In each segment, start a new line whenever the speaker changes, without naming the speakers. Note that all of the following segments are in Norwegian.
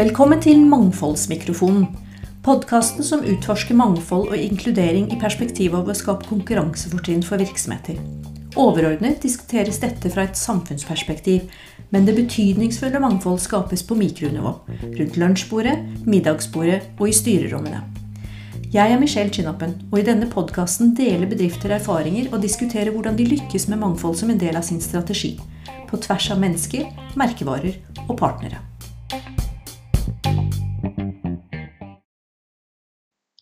Velkommen til Mangfoldsmikrofonen. Podkasten som utforsker mangfold og inkludering i perspektivet av å skape konkurransefortrinn for virksomheter. Overordnet diskuteres dette fra et samfunnsperspektiv, men det betydningsfulle mangfold skapes på mikronivå. Rundt lunsjbordet, middagsbordet og i styrerommene. Jeg er Michelle Chinoppen og i denne podkasten deler bedrifter erfaringer og diskuterer hvordan de lykkes med mangfold som en del av sin strategi. På tvers av mennesker, merkevarer og partnere.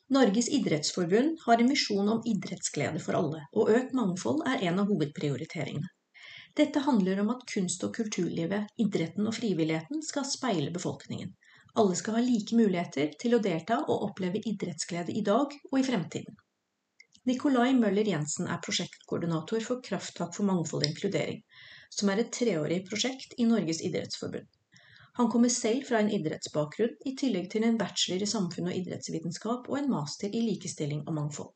Norges idrettsforbund har en visjon om idrettsglede for alle, og økt mangfold er en av hovedprioriteringene. Dette handler om at kunst- og kulturlivet, idretten og frivilligheten skal speile befolkningen. Alle skal ha like muligheter til å delta og oppleve idrettsglede i dag og i fremtiden. Nikolai Møller Jensen er prosjektkoordinator for Krafttak for mangfold og inkludering, som er et treårig prosjekt i Norges idrettsforbund. Han kommer selv fra en idrettsbakgrunn, i tillegg til en bachelor i samfunn- og idrettsvitenskap og en master i likestilling og mangfold.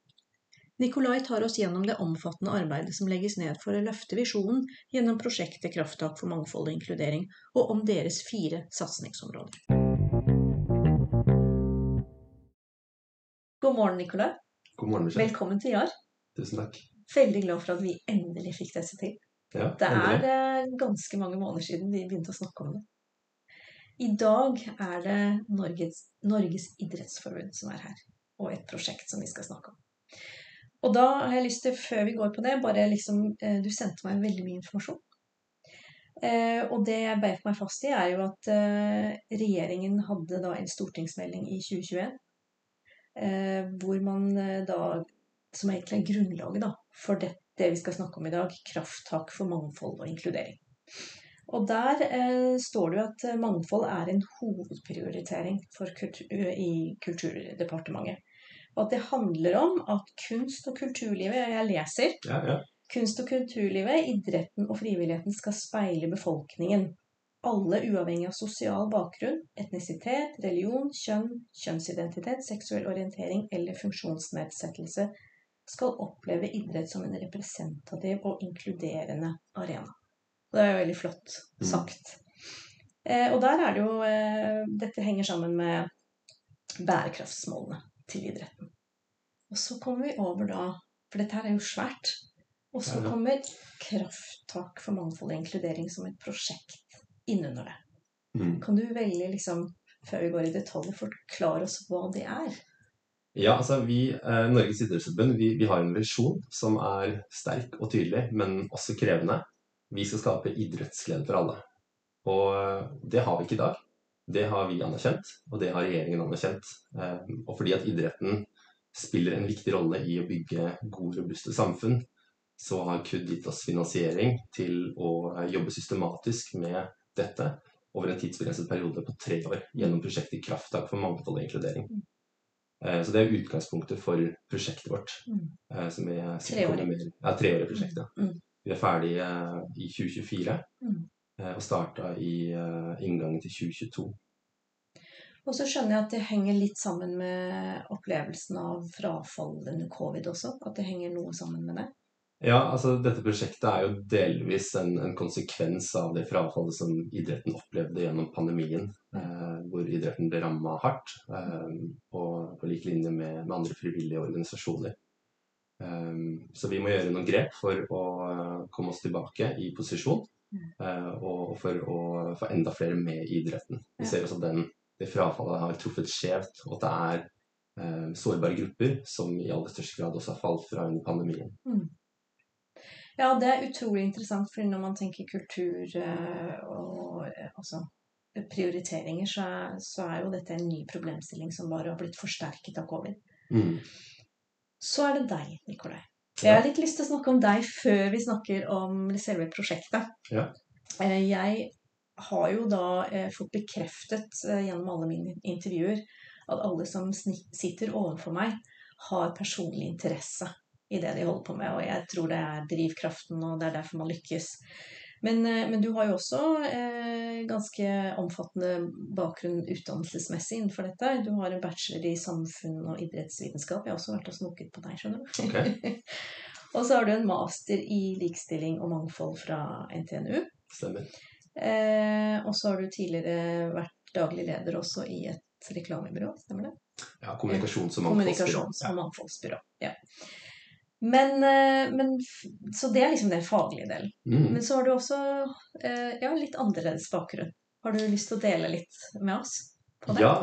Nikolai tar oss gjennom det omfattende arbeidet som legges ned for å løfte visjonen gjennom prosjektet Krafttak for mangfold og inkludering, og om deres fire satsingsområder. God morgen, Nikolai.
God morgen, Michelle.
Velkommen til JAR.
Tusen takk.
Veldig glad for at vi endelig fikk dette til.
Ja,
Det er
det
eh, ganske mange måneder siden vi begynte å snakke om det. I dag er det Norges, Norges idrettsforbund som er her, og et prosjekt som vi skal snakke om. Og da har jeg lyst til, før vi går på det, bare liksom eh, Du sendte meg veldig mye informasjon. Eh, og det jeg beit meg fast i, er jo at regjeringen hadde da en stortingsmelding i 2021 eh, hvor man da Som egentlig er grunnlaget da, for det, det vi skal snakke om i dag, krafttak for mangfold og inkludering. Og der eh, står det jo at eh, mangfold er en hovedprioritering for kultur, i Kulturdepartementet. Og at det handler om at kunst- og kulturlivet Jeg leser.
Ja, ja.
Kunst- og kulturlivet, idretten og frivilligheten skal speile befolkningen. Alle uavhengig av sosial bakgrunn, etnisitet, religion, kjønn, kjønnsidentitet, seksuell orientering eller funksjonsnedsettelse skal oppleve idrett som en representativ og inkluderende arena. Og det er jo veldig flott
Mm.
sagt. Eh, og der er det jo eh, Dette henger sammen med bærekraftsmålene til idretten. Og så kommer vi over da For dette her er jo svært. Og så kommer krafttak for mangfold og inkludering som et prosjekt innunder det.
Mm.
Kan du velge, liksom, før vi går i detalj, forklare oss hva det er?
Ja altså vi, eh, Norges idrettsforbund, vi, vi har en visjon som er sterk og tydelig, men også krevende. Vi skal skape idrettsglede for alle. Og eh, det har vi ikke i dag. Det har vi anerkjent, og det har regjeringen anerkjent. Eh, og fordi at idretten spiller en viktig rolle i å bygge gode, robuste samfunn, så har KUD gitt oss finansiering til å jobbe systematisk med dette over en tidsbegrenset periode på tre år gjennom prosjektet Krafttak for mangfold og inkludering. Eh, Så det er utgangspunktet for prosjektet vårt.
Mm.
eh, Som er
Treårig.
Ja, treårig prosjekt. Ja.
Mm.
Vi er ferdige i 2024
Mm.
eh, og starta i eh, inngangen til 2022.
Og så skjønner jeg at det henger litt sammen med opplevelsen av frafall under covid også. At det henger noe sammen med det.
Ja, altså dette prosjektet er jo delvis en, en konsekvens av det frafallet som idretten opplevde gjennom pandemien, eh, hvor idretten ble ramma hardt, eh, på, på lik linje med, med andre frivillige organisasjoner. Eh, så vi må gjøre noen grep for å komme oss tilbake i posisjon, eh, og for å få enda flere med i idretten. Vi ser også at den, det frafallet har truffet skjevt, og at det er eh, sårbare grupper som i aller største grad også har falt fra under pandemien.
Ja, det er utrolig interessant, for når man tenker kultur eh, og eh, altså prioriteringer, så er, så er jo dette en ny problemstilling som bare har blitt forsterket av covid.
Mm.
Så er det deg, Nikolai. Jeg har litt lyst til å snakke om deg før vi snakker om selve prosjektet.
Ja.
Eh, Jeg har jo da fått bekreftet gjennom alle mine intervjuer at alle som sitter overfor meg, har personlig interesse i det de holder på med. Og jeg tror det er drivkraften, og det er derfor man lykkes. Men, eh, men du har jo også eh, ganske omfattende bakgrunn utdannelsesmessig innenfor dette. Du har en bachelor i samfunn og idrettsvitenskap. Jeg har også vært og snoket på deg, skjønner du.
Ok.
og så har du en master i likestilling og mangfold fra NTNU.
Stemmer.
Eh, og så har du tidligere vært daglig leder også i et reklamebyrå, stemmer det?
Ja, kommunikasjons- og mangfoldsbyrå.
Kommunikasjons- og mangfoldsbyrå. Ja. Men, eh, men Så det er liksom den faglige delen.
Mm.
Men så har du også eh, ja, litt annerledes bakgrunn. Har du lyst til å dele litt med oss på det?
Ja,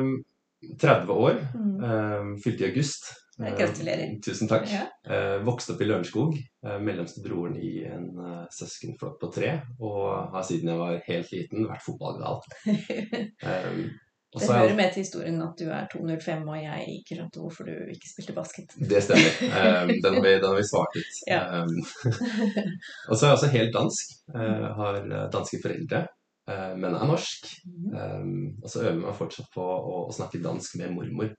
Um, 30 år.
Mm.
Um, fylte i august. Gratulerer.
Gratulerer.
tusen takk.
Ja.
Uh, vokste opp i Lørenskog. Uh, mellomste broren i en søskenflokk på tre. Og har siden jeg var helt liten vært fotballgal. Ehm, og
Det
Også,
hører med til historien at du er 205, og jeg ikke skjønte hvorfor du ikke spilte basket.
Det stemmer. Ehm, den, har vi, den har vi svart ut.
Ja.
Ehm, og så er jeg også helt dansk. Jeg har eh, danske foreldre, eh, men er norsk.
Mhm.
Og så øver jeg meg fortsatt på å, snakke dansk med mormor.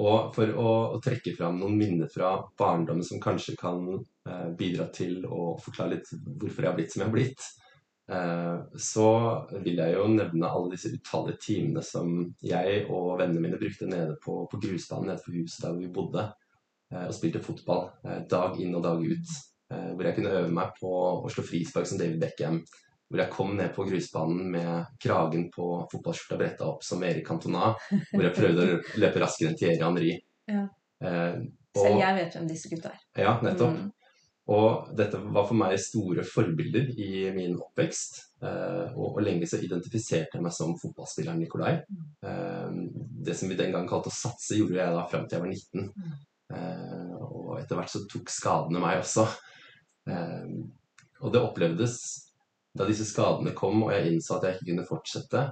Og for å, trekke fram noen minner fra barndommen som kanskje kan eh, bidra til å forklare litt hvorfor jeg har blitt som jeg har blitt, eh, så vil jeg jo nevne alle disse utallige timene som jeg og vennene mine brukte nede på, på grusbanen nede for huset der vi bodde, eh, og spilte fotball eh, dag inn og dag ut. Eh, hvor jeg kunne øve meg på å slå frispark som David Beckham. Hvor jeg kom ned på grusbanen med kragen på fotballskjorta bretta opp som Erik Cantona. Hvor jeg prøvde å løpe raskere enn Thierry Henry.
Ja.
Eh,
Selv jeg vet hvem disse gutta er.
ja, nettopp.
Mm.
Og dette var for meg store forbilder i min oppvekst. Eh, og, og lenge så identifiserte jeg meg som fotballspilleren Nikolai. Eh, det som vi den gang kalte å satse, gjorde jeg da fram til jeg var 19.
Mm.
Eh, og etter hvert så tok skadene meg også. Og det opplevdes da disse skadene kom og jeg innså at jeg ikke kunne fortsette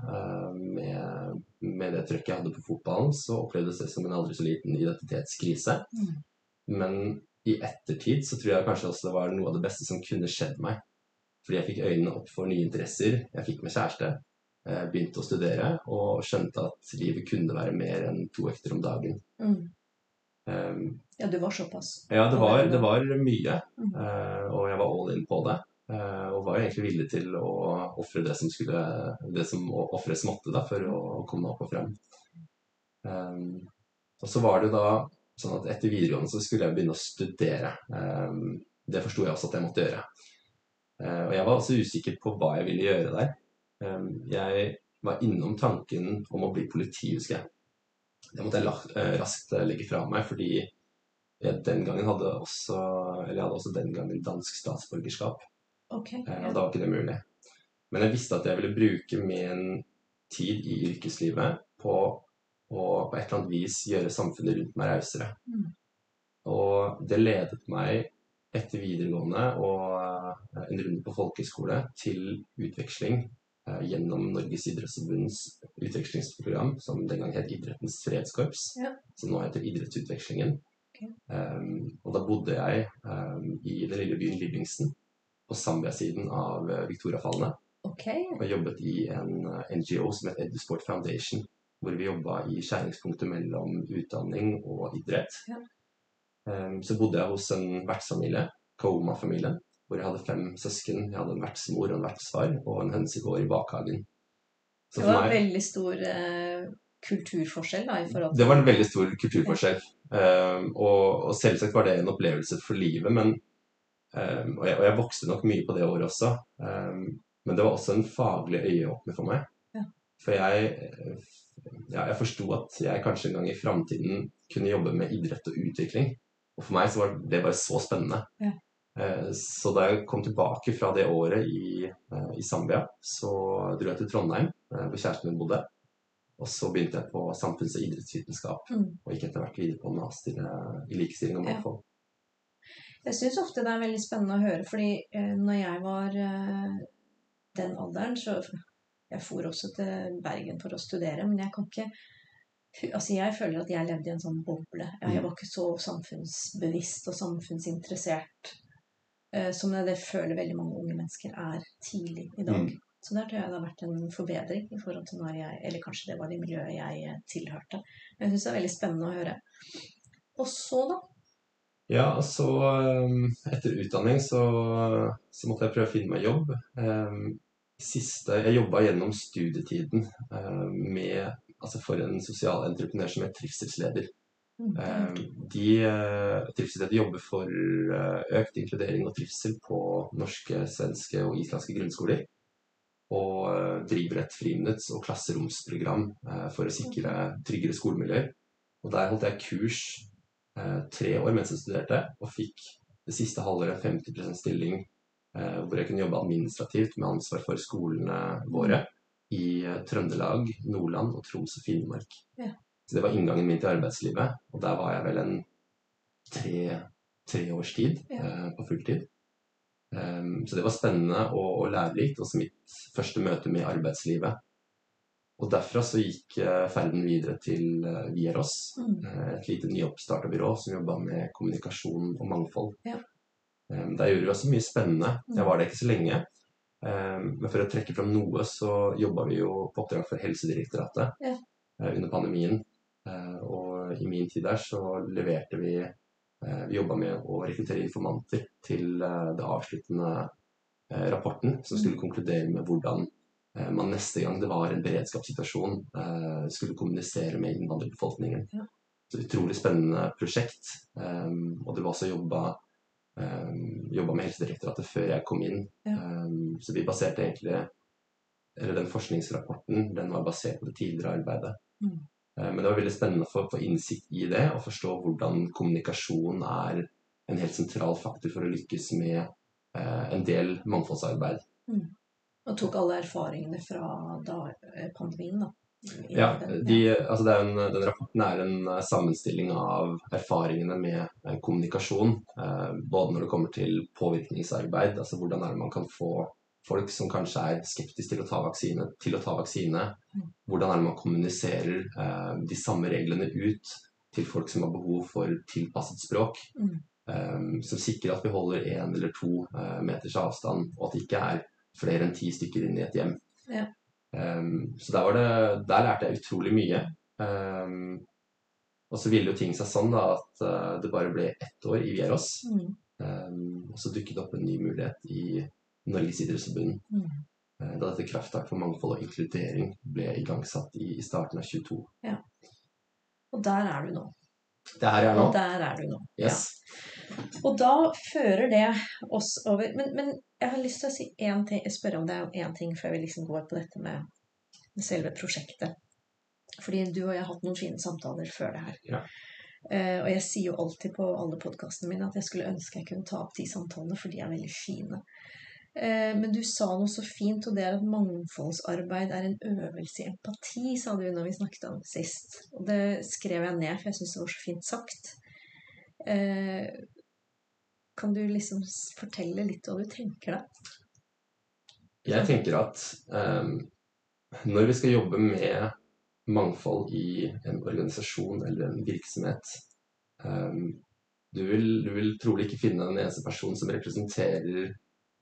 med, med det trøkket jeg hadde på fotballen, så opplevdes det som en aldri så liten identitetskrise.
Mm.
Men i ettertid så tror jeg kanskje også det var noe av det beste som kunne skjedd meg. Fordi jeg fikk øynene opp for nye interesser, jeg fikk meg kjæreste, eh, begynte å studere og skjønte at livet kunne være mer enn to økter om dagen.
Mm.
Um,
Ja, du var såpass.
ja, det var, det var mye,
Mm.
eh, og jeg var all in på det. eh, Og var egentlig villig til å ofre det som skulle Det som ofres måtte da, for å komme opp og frem. Um, og så var det da sånn at etter videregående så skulle jeg begynne å studere. Um, det forsto jeg også at jeg måtte gjøre. Eh, og jeg var også usikker på hva jeg ville gjøre der. Um, jeg var innom tanken om å bli politi, husker jeg. Det måtte jeg eh, raskt eh, legge fra meg, fordi jeg den gangen hadde også Eller jeg hadde også den gangen dansk statsborgerskap.
Ok.
eh,
Ja.
Og da var ikke det mulig. Men jeg visste at jeg ville bruke min tid i yrkeslivet på å på et eller annet vis gjøre samfunnet rundt meg rausere.
Mm.
Og det ledet meg etter videregående og eh, en runde på folkehøyskole til utveksling eh, gjennom Norges idrettsforbunds utvekslingsprogram, som den gang het Idrettens fredskorps,
Ja.
som nå heter Idrettsutvekslingen. Um, og da bodde jeg um, i den lille byen Livingston, på Zambia-siden av Victoriafallene,
Okay.
og jobbet i en NGO som het Edusport Foundation, hvor vi jobba i skjæringspunktet mellom utdanning og idrett.
Ja.
Um, så bodde jeg hos en vertsfamilie, Kouma-familien, hvor jeg hadde fem søsken. Jeg hadde en vertsmor og en vertsfar og en hønsegård i bakhagen. Så
Det var en
meg-
veldig stor uh, kulturforskjell da, i forhold til
det var en veldig stor kulturforskjell. Um, og, og selvsagt var det en opplevelse for livet, men um, og, jeg, og jeg vokste nok mye på det året også. Men det var også en faglig øyeåpner for meg.
Ja.
For jeg, ja, jeg forsto at jeg kanskje en gang i framtiden kunne jobbe med idrett og utvikling. Og for meg så var det bare så spennende.
Ja.
Eh, Så da jeg kom tilbake fra det året i, eh, i Zambia, så dro jeg til Trondheim, eh, hvor kjæresten min bodde. Og så begynte jeg på samfunns- og idrettsvitenskap,
Mm.
og gikk etter hvert videre på master i likestilling og
Ja. Jeg syns ofte det er veldig spennende å høre, fordi når jeg var den alderen, så Jeg for også til Bergen for å studere, men jeg kan ikke Altså, jeg føler at jeg levde i en sånn boble. Jeg, jeg var ikke så samfunnsbevisst og samfunnsinteressert eh, som det føler veldig mange unge mennesker er tidlig i dag.
Mm.
Så der tror jeg det har vært en forbedring i forhold til når jeg Eller kanskje det var det miljøet jeg eh, tilhørte. Men jeg syns det er veldig spennende å høre. Og så, da?
Ja, så um, etter utdanning så, så måtte jeg prøve å finne meg jobb. Siste, jeg jobba gjennom studietiden um, med, altså for en sosial entreprenør som het trivselsleder.
Mm, er
Eh, De, trivselsleder jobber for eh, økt inkludering og trivsel på norske, svenske og islandske grunnskoler. Og eh, driver et friminutts- og klasseromsprogram eh, for å sikre tryggere skolemiljøer. Og der holdt jeg kurs eh, tre år mens jeg studerte, og fikk det siste halvåret 50% stilling eh, hvor jeg kunne jobbe administrativt med ansvar for skolene våre i eh, Trøndelag, Nordland og Troms og Finnmark.
Ja.
Så det var inngangen min til arbeidslivet, og der var jeg vel en tre, tre års tid
Ja.
eh, på fulltid. Um, så det var spennende og, og lærerikt, også mitt første møte med arbeidslivet. Og derfra så gikk eh, ferden videre til uh, Vieros,
Mm.
eh, et lite nyoppstarta byrå som jobba med kommunikasjon og mangfold.
Ja.
Um, der gjorde vi også mye spennende.
Mm.
Jeg var der ikke så lenge. Um, men for å trekke fram noe, så jobba vi jo på oppdrag for Helsedirektoratet
Ja.
eh, under pandemien. Eh, og i min tid der så leverte vi eh, Vi jobba med å rekruttere informanter til eh, det avsluttende rapporten, som skulle konkludere med hvordan man neste gang det var en beredskapssituasjon, skulle kommunisere med innvandrerbefolkningen.
Ja.
Så utrolig spennende prosjekt. Og det var også jobba um, jobba med Helsedirektoratet før jeg kom inn.
Ja.
Um, så vi baserte egentlig Eller den forskningsrapporten den var basert på det tidligere arbeidet.
Mm.
Eh, Men det var veldig spennende å få, få innsikt i det, og forstå hvordan kommunikasjon er en helt sentral faktor for å lykkes med eh, en del mangfoldsarbeid.
Og tok alle erfaringene fra da, eh, pandemien, da.
Ja,
den.
de, altså er Den rapporten er en eh, sammenstilling av erfaringene med eh, kommunikasjon. eh, Både når det kommer til påvirkningsarbeid, altså hvordan er det man kan få folk som kanskje er skeptiske til å ta vaksine, til å ta vaksine. Hvordan er det man kommuniserer de samme reglene ut til folk som har behov for tilpasset språk. Som sikrer at vi holder én eller to meters avstand, og at det ikke er flere enn ti stykker inn i et hjem.
Ja.
Um, så der, var det, der lærte jeg utrolig mye. Um, og så ville jo ting seg sånn da at uh, det bare ble ett år i Vieros.
Mm.
Um, og så dukket det opp en ny mulighet i Norges idrettsforbund.
Mm.
uh, Da dette Krafttak for mangfold og inkludering ble igangsatt i, i starten av 22.
Og der er du nå.
Der er nå.
Og der er du nå.
Yes.
Og da fører det oss over Men, men jeg har lyst til å si en ting, spørre om det er én ting før vi liksom går på dette med, med selve prosjektet. Fordi du og jeg har hatt noen fine samtaler før det her.
Ja.
Uh, og jeg sier jo alltid på alle podkastene mine at jeg skulle ønske jeg kunne ta opp de samtalene, for de er veldig fine. Eh, men du sa noe så fint, og det er at mangfoldsarbeid er en øvelse i empati, sa du når vi snakket om det sist. Og det skrev jeg ned, for jeg syns det var så fint sagt. Eh, kan du liksom fortelle litt hva du tenker da?
Jeg tenker at um, når vi skal jobbe med mangfold i en organisasjon eller en virksomhet um, du, vil, du vil trolig ikke finne en eneste person som representerer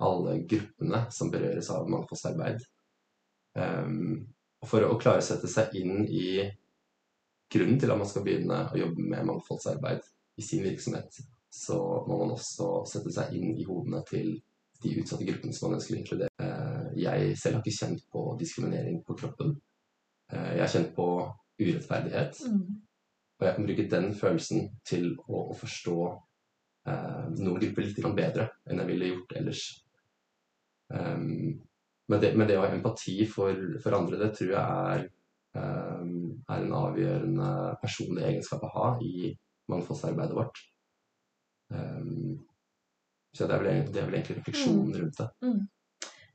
alle gruppene som berøres av mangfoldsarbeid. Um, for å klare å sette seg inn i grunnen til at man skal begynne å jobbe med mangfoldsarbeid i sin virksomhet, så må man også sette seg inn i hodene til de utsatte gruppene som man ønsker å inkludere. Jeg selv har ikke kjent på diskriminering på kroppen. Eh, Jeg har kjent på urettferdighet. Og jeg kan bruke den følelsen til å, å forstå eh, noen grupper litt bedre enn jeg ville gjort ellers. Um, men, det, men det å ha empati for, for andre, det tror jeg er, um, er en avgjørende personlig egenskap å ha i mangfoldsarbeidet vårt. Um, så det er, vel, det er vel egentlig refleksjonen rundt det.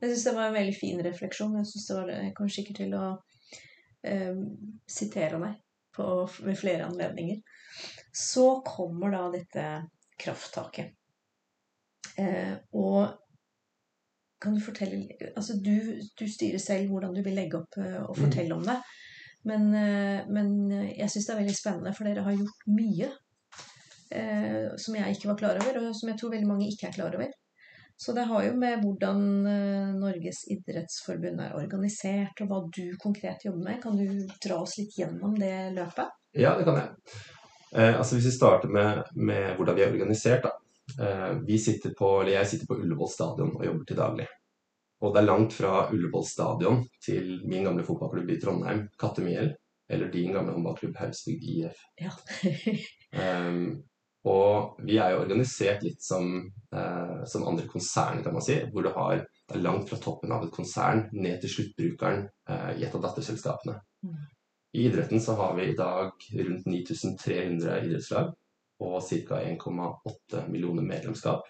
Jeg syns det var en veldig fin refleksjon. Jeg synes det var, jeg kommer sikkert til å eh, sitere deg på, ved flere anledninger. Så kommer da dette krafttaket. Eh, og kan du fortelle Altså, du, du styrer selv hvordan du vil legge opp eh, og fortelle om det. Men, eh, men jeg syns det er veldig spennende, for dere har gjort mye eh, som jeg ikke var klar over, og som jeg tror veldig mange ikke er klar over. Så det har jo med hvordan eh, Norges idrettsforbund er organisert, og hva du konkret jobber med. Kan du dra oss litt gjennom det løpet?
Ja, det kan jeg. Eh, altså Hvis vi starter med, med hvordan vi er organisert. da. Eh, vi sitter på, eller Jeg sitter på Ullevål stadion og jobber til daglig. Og det er langt fra Ullevål stadion til min gamle fotballklubb i Trondheim, Kattemiel, eller din gamle håndballklubb Hausvik IF.
Ja.
Um, og vi er jo organisert litt som, eh, som andre konsern, kan man si. Hvor du har, det er langt fra toppen av et konsern ned til sluttbrukeren eh, i et av datterselskapene.
Mm.
I idretten så har vi i dag rundt 9300 idrettslag og ca. 1,8 millioner medlemskap.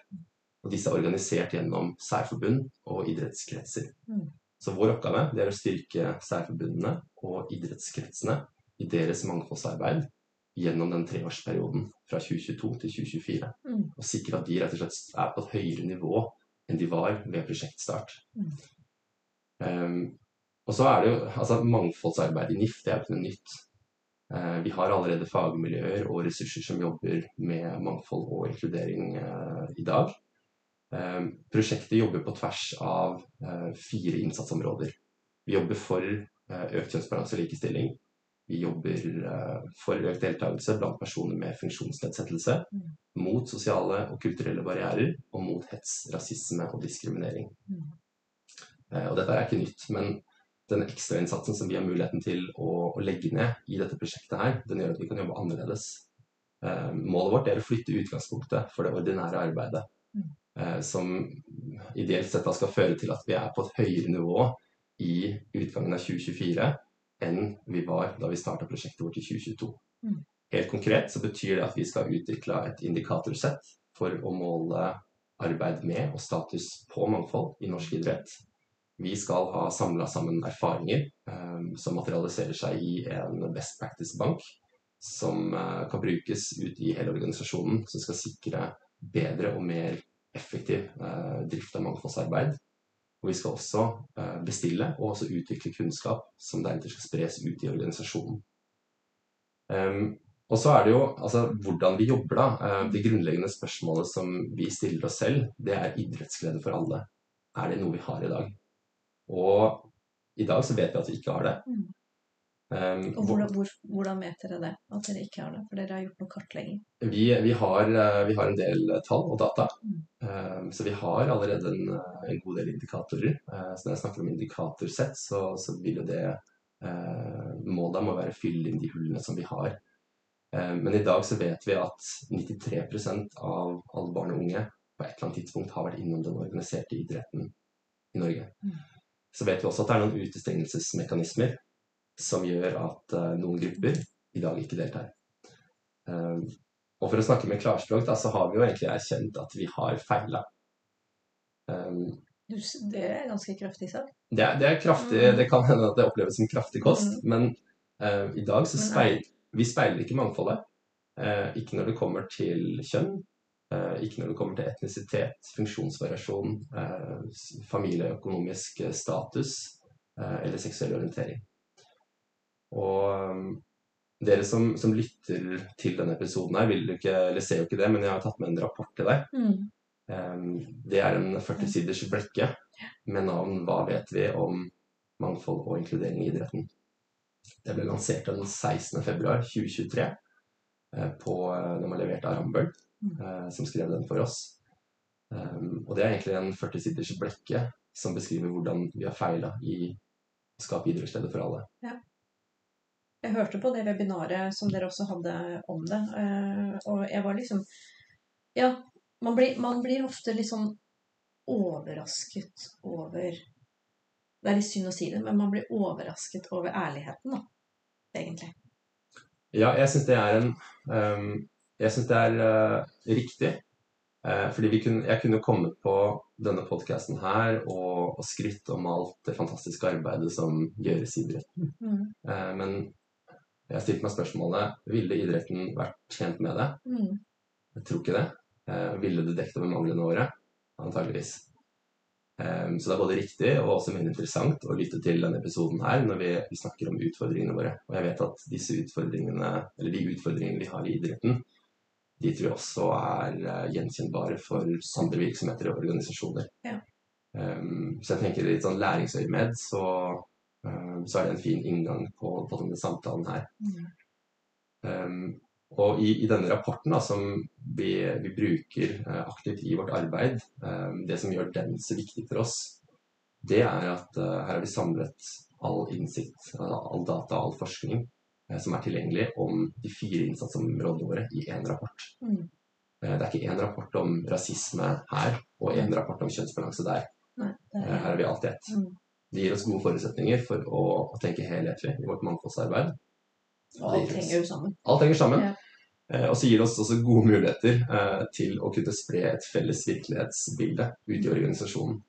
Og disse er organisert gjennom særforbund og idrettskretser.
Mm.
Så vår oppgave er å styrke særforbundene og idrettskretsene i deres mangfoldsarbeid gjennom den treårsperioden fra 2022 til 2024.
Mm.
Og sikre at de rett og slett er på et høyere nivå enn de var ved prosjektstart.
Mm.
Um, og så er det jo altså Mangfoldsarbeid i NIF det er jo ikke noe nytt. Uh, vi har allerede fagmiljøer og ressurser som jobber med mangfold og inkludering uh, i dag. Um, prosjektet jobber på tvers av uh, fire innsatsområder. Vi jobber for økt kjønnsbalanse og likestilling. Vi jobber for økt deltakelse blant personer med funksjonsnedsettelse.
Mm.
Mot sosiale og kulturelle barrierer, og mot hets, rasisme og diskriminering.
Mm.
Og dette er ikke nytt, men den ekstrainnsatsen som vi har muligheten til å, å, legge ned i dette prosjektet her, den gjør at vi kan jobbe annerledes. Eh, målet vårt er å flytte utgangspunktet for det ordinære arbeidet.
Mm.
Eh, som ideelt sett da skal føre til at vi er på et høyere nivå i utgangen av 2024 enn vi var da vi starta prosjektet vårt i 2022.
Mm.
Helt konkret så betyr det at vi skal utvikle et indikatorsett for å måle arbeid med og status på mangfold i norsk idrett. Vi skal ha samla sammen erfaringer um, som materialiserer seg i en best practice-bank som uh, kan brukes ut i hele organisasjonen, som skal sikre bedre og mer effektiv uh, drift av mangfoldsarbeid. Og vi skal også uh, bestille og også utvikle kunnskap som deretter skal spres ut i organisasjonen. Um, og så er det jo altså, hvordan vi jobber, da. Det grunnleggende spørsmålet som vi stiller oss selv, det er idrettsglede for alle. Er det noe vi har i dag? Og i dag så vet vi at vi ikke har det. Um,
og hvordan, hvor, hvordan, vet dere det, at dere ikke har det? For dere har gjort noe kartlegging?
Vi, vi, har, eh, vi har, en del tall og data.
Mm.
Um, så vi har allerede en, en god del indikatorer. Uh, så når jeg snakker om indikatorsett, så, så vil jo det uh, Målet må være å fylle inn de hullene som vi har. Uh, men i dag så vet vi at 93 av alle barn og unge på et eller annet tidspunkt har vært innom den organiserte idretten i Norge.
Mm
så vet vi også at det er noen utestengelsesmekanismer som gjør at uh, noen grupper i dag ikke deltar. Um, og for å snakke med klarspråk, da, så har vi jo egentlig erkjent at vi har feila. Um,
det er ganske kraftig sagt?
Det, det, er kraftig, mm. det kan hende at det oppleves som kraftig kost, mm. men uh, i dag så speil, vi speiler ikke mangfoldet. Uh, ikke når det kommer til kjønn, Eh, ikke når det kommer til etnisitet, funksjonsvariasjon, eh, familieøkonomisk status eh, eller seksuell orientering. Og dere som, som, lytter til denne episoden her, vil ikke, eller ser jo ikke det, men jeg har tatt med en rapport til deg.
Mm.
Det er en 40-siders blekke med navn 'Hva vet vi om mangfold og inkludering i idretten'. Det ble lansert den 16.2.2023 på, når man leverte av Rambøll. uh, som skrev den for oss. Um, og det er egentlig en 40 siders blekke som beskriver hvordan vi har feila i å skape idrettssteder for alle.
Ja. Jeg hørte på det webinaret som dere også hadde om det, uh, og jeg var liksom Ja, man blir, man blir ofte liksom overrasket over Det er litt synd å si det, men man blir overrasket over ærligheten, da, egentlig.
Ja, jeg syns det er en um, jeg syns det er uh, riktig. Uh, fordi kunne, jeg kunne kommet på denne podkasten her og, og skrytt om alt det fantastiske arbeidet som gjøres i idretten.
Mm.
Uh, men jeg har stilt meg spørsmålet ville idretten vært tjent med det.
Mm.
Jeg tror ikke det. ville det dekket over manglende året? Antageligvis. Um, så det er både riktig og også mer interessant å lytte til denne episoden her når vi, vi, snakker om utfordringene våre. Og jeg vet at disse utfordringene, eller de utfordringene vi har i idretten, de tror jeg også er uh, gjenkjennbare for andre virksomheter og organisasjoner.
Ja.
Um, så jeg tenker litt sånn læringsøyemed, så, så er det en fin inngang på, på denne samtalen her. Um, og i, i, denne rapporten da, som vi, vi bruker uh, aktivt i vårt arbeid, det som gjør den så viktig for oss, det er at uh, her har vi samlet all innsikt, all data, all forskning eh, som er tilgjengelig om de fire innsatsområdene våre i én rapport.
Mm.
Eh, Det er ikke én rapport om rasisme her og én rapport om kjønnsbalanse der.
Nei, er...
Eh, Her har vi alltid ett.
mm.
Det gir oss gode forutsetninger for å, å tenke helhetlig i vårt mangfoldsarbeid.
Alt henger jo sammen.
Alt henger sammen.
Ja.
Eh, Og så gir det oss også gode muligheter eh, til å kunne spre et felles virkelighetsbilde ut i organisasjonen.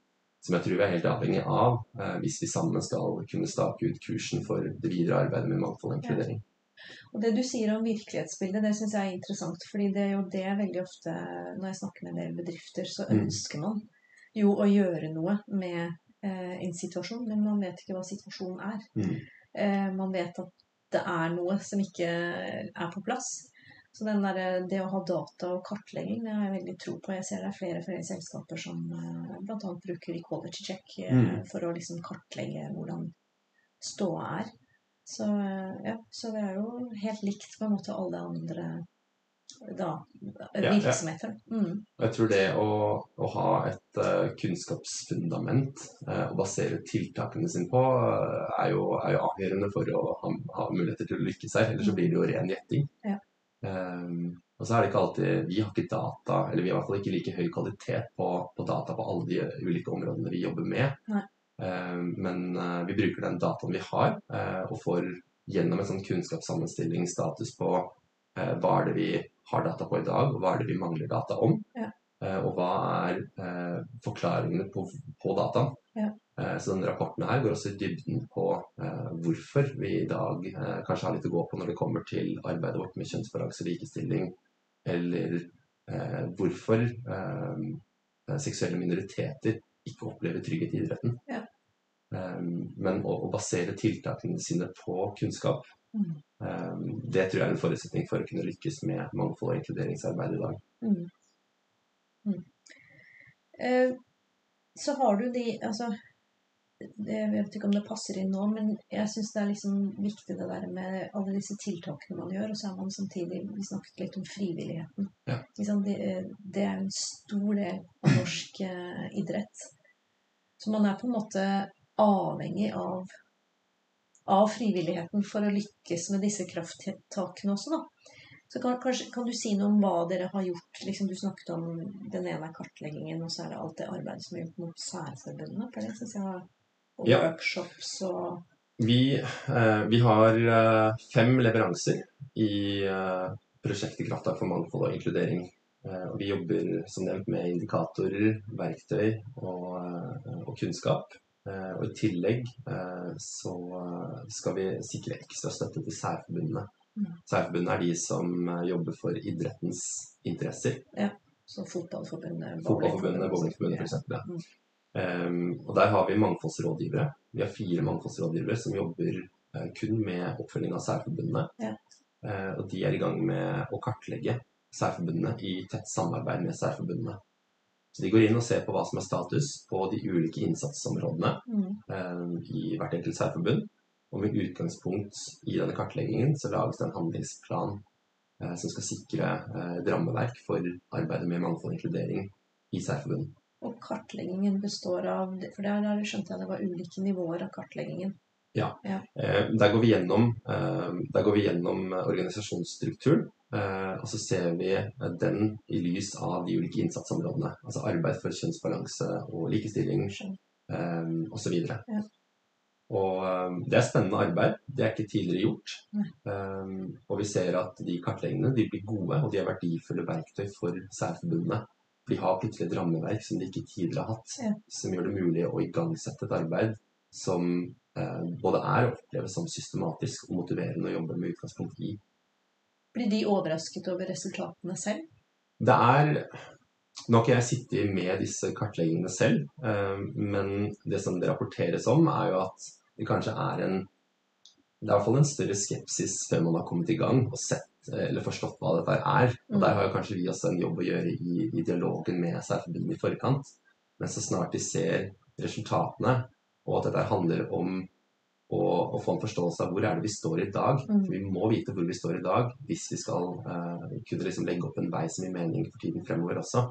Som jeg tror vi er helt avhengig av eh, hvis vi sammen skal kunne stake ut kursen for det videre arbeidet med mangfold og inkludering.
Og det du sier om virkelighetsbildet, det syns jeg er interessant. fordi det er jo det veldig ofte når jeg snakker med en del bedrifter, så
Mm.
ønsker man jo å gjøre noe med eh, en situasjon, men man vet ikke hva situasjonen er.
Mm.
Eh, man vet at det er noe som ikke er på plass. Så den der, det å ha data og kartlegging det har jeg veldig tro på. Jeg ser det er flere flere selskaper som eh, bl.a. bruker equality check eh,
Mm.
for å liksom kartlegge hvordan ståa er. Så, eh, ja, så det er jo helt likt på en måte alle andre da, virksomheter. Mm.
Jeg tror det å, å ha et uh, kunnskapsfundament uh, å basere tiltakene sine på, uh, er, jo, er jo avgjørende for å ha, ha muligheter til å lykkes her. Ellers så blir det jo ren gjetting.
Ja.
Um, og så er det ikke alltid Vi har ikke data, eller vi har i hvert fall ikke like høy kvalitet på, på data på alle de ulike områdene vi jobber med. Um, men eh, vi bruker den dataen vi har, eh, og får gjennom en sånn kunnskapssammenstilling status på eh, hva er det vi har data på i dag, og hva er det vi mangler data om.
Ja.
Eh, og hva er eh, forklaringene på, på dataen.
Ja.
Eh, så denne rapporten her går også i dybden på eh, hvorfor vi i dag eh, kanskje har litt å gå på når det kommer til arbeidet vårt med kjønnsbalanse og likestilling, eller eh, hvorfor seksuelle minoriteter ikke opplever trygghet i idretten.
Ja.
Men å, å basere tiltakene sine på kunnskap Det tror jeg er en forutsetning for å kunne lykkes med mangfold og inkluderingsarbeid i dag.
Mm. Mm. Eh, så har du de Altså, jeg vet ikke om det passer inn nå, men jeg syns det er liksom viktig det der med alle disse tiltakene man gjør, og så er man samtidig Vi snakket litt om frivilligheten.
Ja.
Liksom, det, det er en stor del av norsk eh, idrett. Så man er på en måte avhengig av av frivilligheten for å lykkes med disse krafttakene også, da. Så kan, kanskje, kan du si noe om hva dere har gjort? Liksom, du snakket om den ene kartleggingen, og så er det alt det arbeidet som er gjort mot særforbundene. For det synes jeg Og
Ja.
workshops og
Vi, eh, vi har eh, fem leveranser i eh, prosjektet Krafttak for mangfold og inkludering. Eh, og vi jobber som nevnt med indikatorer, verktøy og, eh, og kunnskap. Eh, og i tillegg eh, så eh, skal vi sikre ekstra støtte til særforbundene.
Mm.
Særforbundene er de som jobber for idrettens interesser.
så Fotballforbundet,
Fotballforbundet, bowlingforbundet
ja.
f.eks. Ja.
Mm.
Um, og der har vi mangfoldsrådgivere. Vi har fire mangfoldsrådgivere som jobber eh, kun med oppfølging av særforbundene.
Ja.
Eh, og de er i gang med å kartlegge særforbundene i tett samarbeid med særforbundene. Så de går inn og ser på hva som er status på de ulike innsatsområdene
Mm.
eh, i hvert enkelt særforbund. Og med utgangspunkt i denne kartleggingen så lages det en handlingsplan eh, som skal sikre eh, et rammeverk for arbeidet med mangfold og inkludering i særforbund.
Og kartleggingen består av For der, der skjønte jeg det var ulike nivåer av kartleggingen.
Ja, der, går vi gjennom, eh, der går vi gjennom eh, organisasjonsstrukturen, eh, og så ser vi eh, den i lys av de ulike innsatsområdene. Altså arbeid for kjønnsbalanse og likestilling
Skjønner.
eh, osv.
Ja.
Og eh, det er spennende arbeid. Det er ikke tidligere gjort. Eh, og vi ser at de kartleggingene de blir gode, og de er verdifulle verktøy for særforbundene. De har plutselig et rammeverk som de ikke tidligere har hatt,
Ja.
som gjør det mulig å igangsette et arbeid som eh, både er og oppleves som systematisk og motiverende å jobbe med utgangspunkt i.
Blir de overrasket over resultatene selv?
Det er Nå har ikke jeg sittet med disse kartleggingene selv, eh, men det som det rapporteres om, er jo at det kanskje er en Det er i hvert fall en større skepsis før man har kommet i gang og sett eh, eller forstått hva dette er. Og der har kanskje vi også en jobb å gjøre i, i dialogen med særforbundene i forkant. Men så snart de ser resultatene, og at dette handler om å, og, få en forståelse av hvor er det vi står i dag.
Mm.
Vi må vite hvor vi står i dag hvis vi skal uh, kunne liksom legge opp en vei som gir mening for tiden fremover også.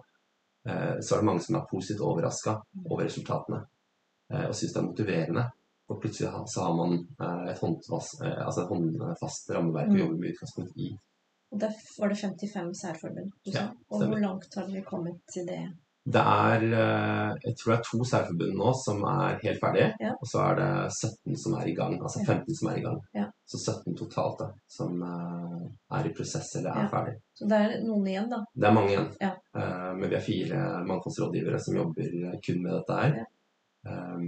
Uh, så er det mange som er positivt overraska over resultatene uh, og syns det er motiverende. Og plutselig så har man eh, et håndfast, altså et håndfast rammeverk å
Mm.
jobbe med utgangspunkt i.
Og der var det 55 særforbund.
Ja,
og hvor langt har dere kommet til det?
Det er eh, jeg tror det er to særforbund nå som er helt ferdige,
Ja.
og så er det 17 som er i gang. Altså 15 som er i gang.
Ja.
Så 17 totalt da, som eh, er i prosess eller er
Ja.
ferdig.
Så det er noen igjen, da.
Det er mange igjen.
Ja.
Eh, men vi er fire mangfoldsrådgivere som jobber kun med dette her.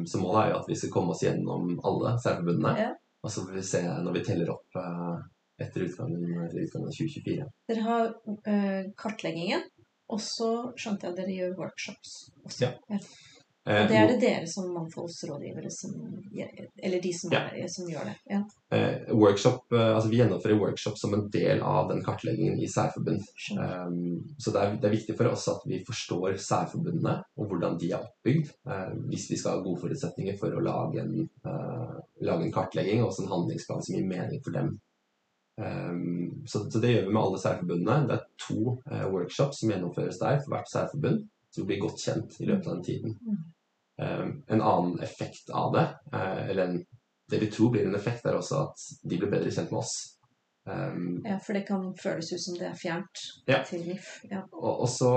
Så målet er jo at vi skal komme oss gjennom alle særforbundene. Og så får vi se når vi teller opp etter utgangen, etter utgangen av 2024.
Dere har kartleggingen, og så skjønte jeg at dere gjør workshops også.
Ja.
Og
Eh,
det er det dere som mangfoldsrådgivere som Eller de som,
Ja.
er, som gjør det. Ja,
eh, workshop, eh, altså vi gjennomfører workshop som en del av den kartleggingen i særforbund. Um, så det er, det er viktig for oss at vi forstår særforbundene og hvordan de er oppbygd, uh, hvis vi skal ha gode forutsetninger for å lage en, uh, lage en kartlegging og også en handlingsplan som gir mening for dem. Um, så, så det gjør vi med alle særforbundene. Det er to eh, workshops som gjennomføres der for hvert særforbund, så vi blir godt kjent i løpet av den tiden. Um, en annen effekt av det, eh, eller en, det vi tror blir en effekt, er også at de blir bedre kjent med oss. Um,
Ja, for det kan føles ut som det er fjernt
Ja.
til NIF. Ja.
Og, og så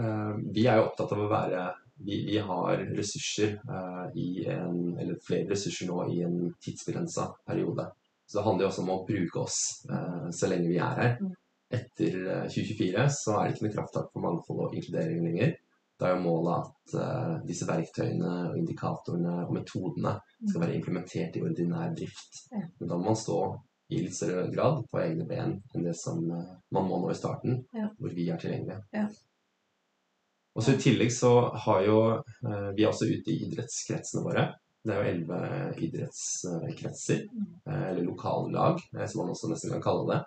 eh, Vi er jo opptatt av å være Vi, vi har ressurser uh, i en Eller flere ressurser nå i en tidsbegrensa periode. Så det handler jo også om å bruke oss eh, så lenge vi er her.
Mm.
Etter eh, 2024 så er det ikke noe krafttak for mangfold og inkludering lenger. Da er jo målet at eh, disse verktøyene og indikatorene og metodene skal være implementert i ordinær drift. Men da må man stå i litt større grad på egne ben enn det som eh, man må nå i starten, hvor vi er tilgjengelige.
Ja.
Og så I tillegg så har jo eh, vi er også ute i idrettskretsene våre. Det er jo elleve idrettskretser,
Mm.
eh, eller lokallag, eh, som man også nesten kan kalle det.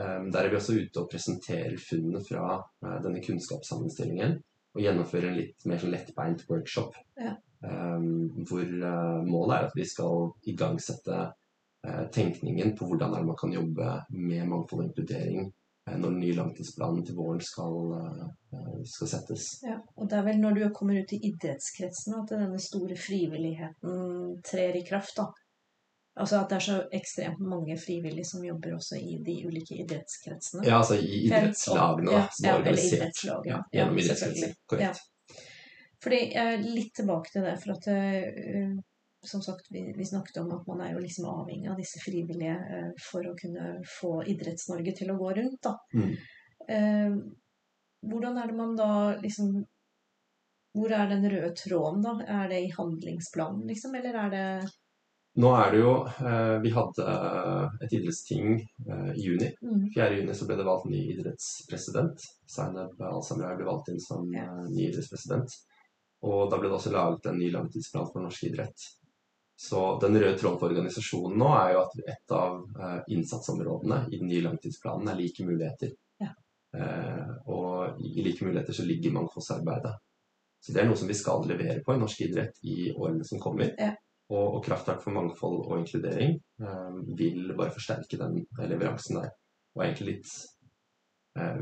Eh, Der er vi også ute og presenterer funnene fra eh, denne kunnskapssammenstillingen og gjennomfører en litt mer sånn lettbeint workshop.
Ja.
eh, Hvor målet er at vi skal igangsette tenkningen på hvordan man kan jobbe med mangfold og inkludering når den nye langtidsplanen til våren skal, eh, skal settes.
Ja, og det er vel når du kommer ut i idrettskretsene at denne store frivilligheten trer i kraft, da. Altså at det er så ekstremt mange frivillige som jobber også i de ulike idrettskretsene.
Ja, altså i idrettslagene da, som er
ja, eller
organisert
idrettslagene.
ja,
Ja,
gjennom
selvfølgelig.
idrettskretser. Korrekt.
Fordi er litt tilbake til det, for at eh, som sagt, vi, vi snakket om at man er jo liksom avhengig av disse frivillige eh, for å kunne få Idretts-Norge til å gå rundt, da.
Mm.
Eh, hvordan er det man da liksom Hvor er den røde tråden, da? Er det i handlingsplanen, liksom, eller er det
Nå er det jo eh, Vi hadde et idrettsting eh, i juni.
mm,
4. juni så ble det valgt ny idrettspresident. Zainab Al-Samrai ble valgt inn som eh, ny idrettspresident. Og da ble det også laget en ny langtidsplan for norsk idrett. Så den røde tråden for organisasjonen nå er jo at et av eh, innsatsområdene i den nye langtidsplanen er like muligheter.
Ja.
Eh, og i like muligheter så ligger mangfoldsarbeidet. Så det er noe som vi skal levere på i norsk idrett i årene som kommer.
Ja.
Og, og Krafttak for mangfold og inkludering eh, vil bare forsterke den leveransen der. Og egentlig litt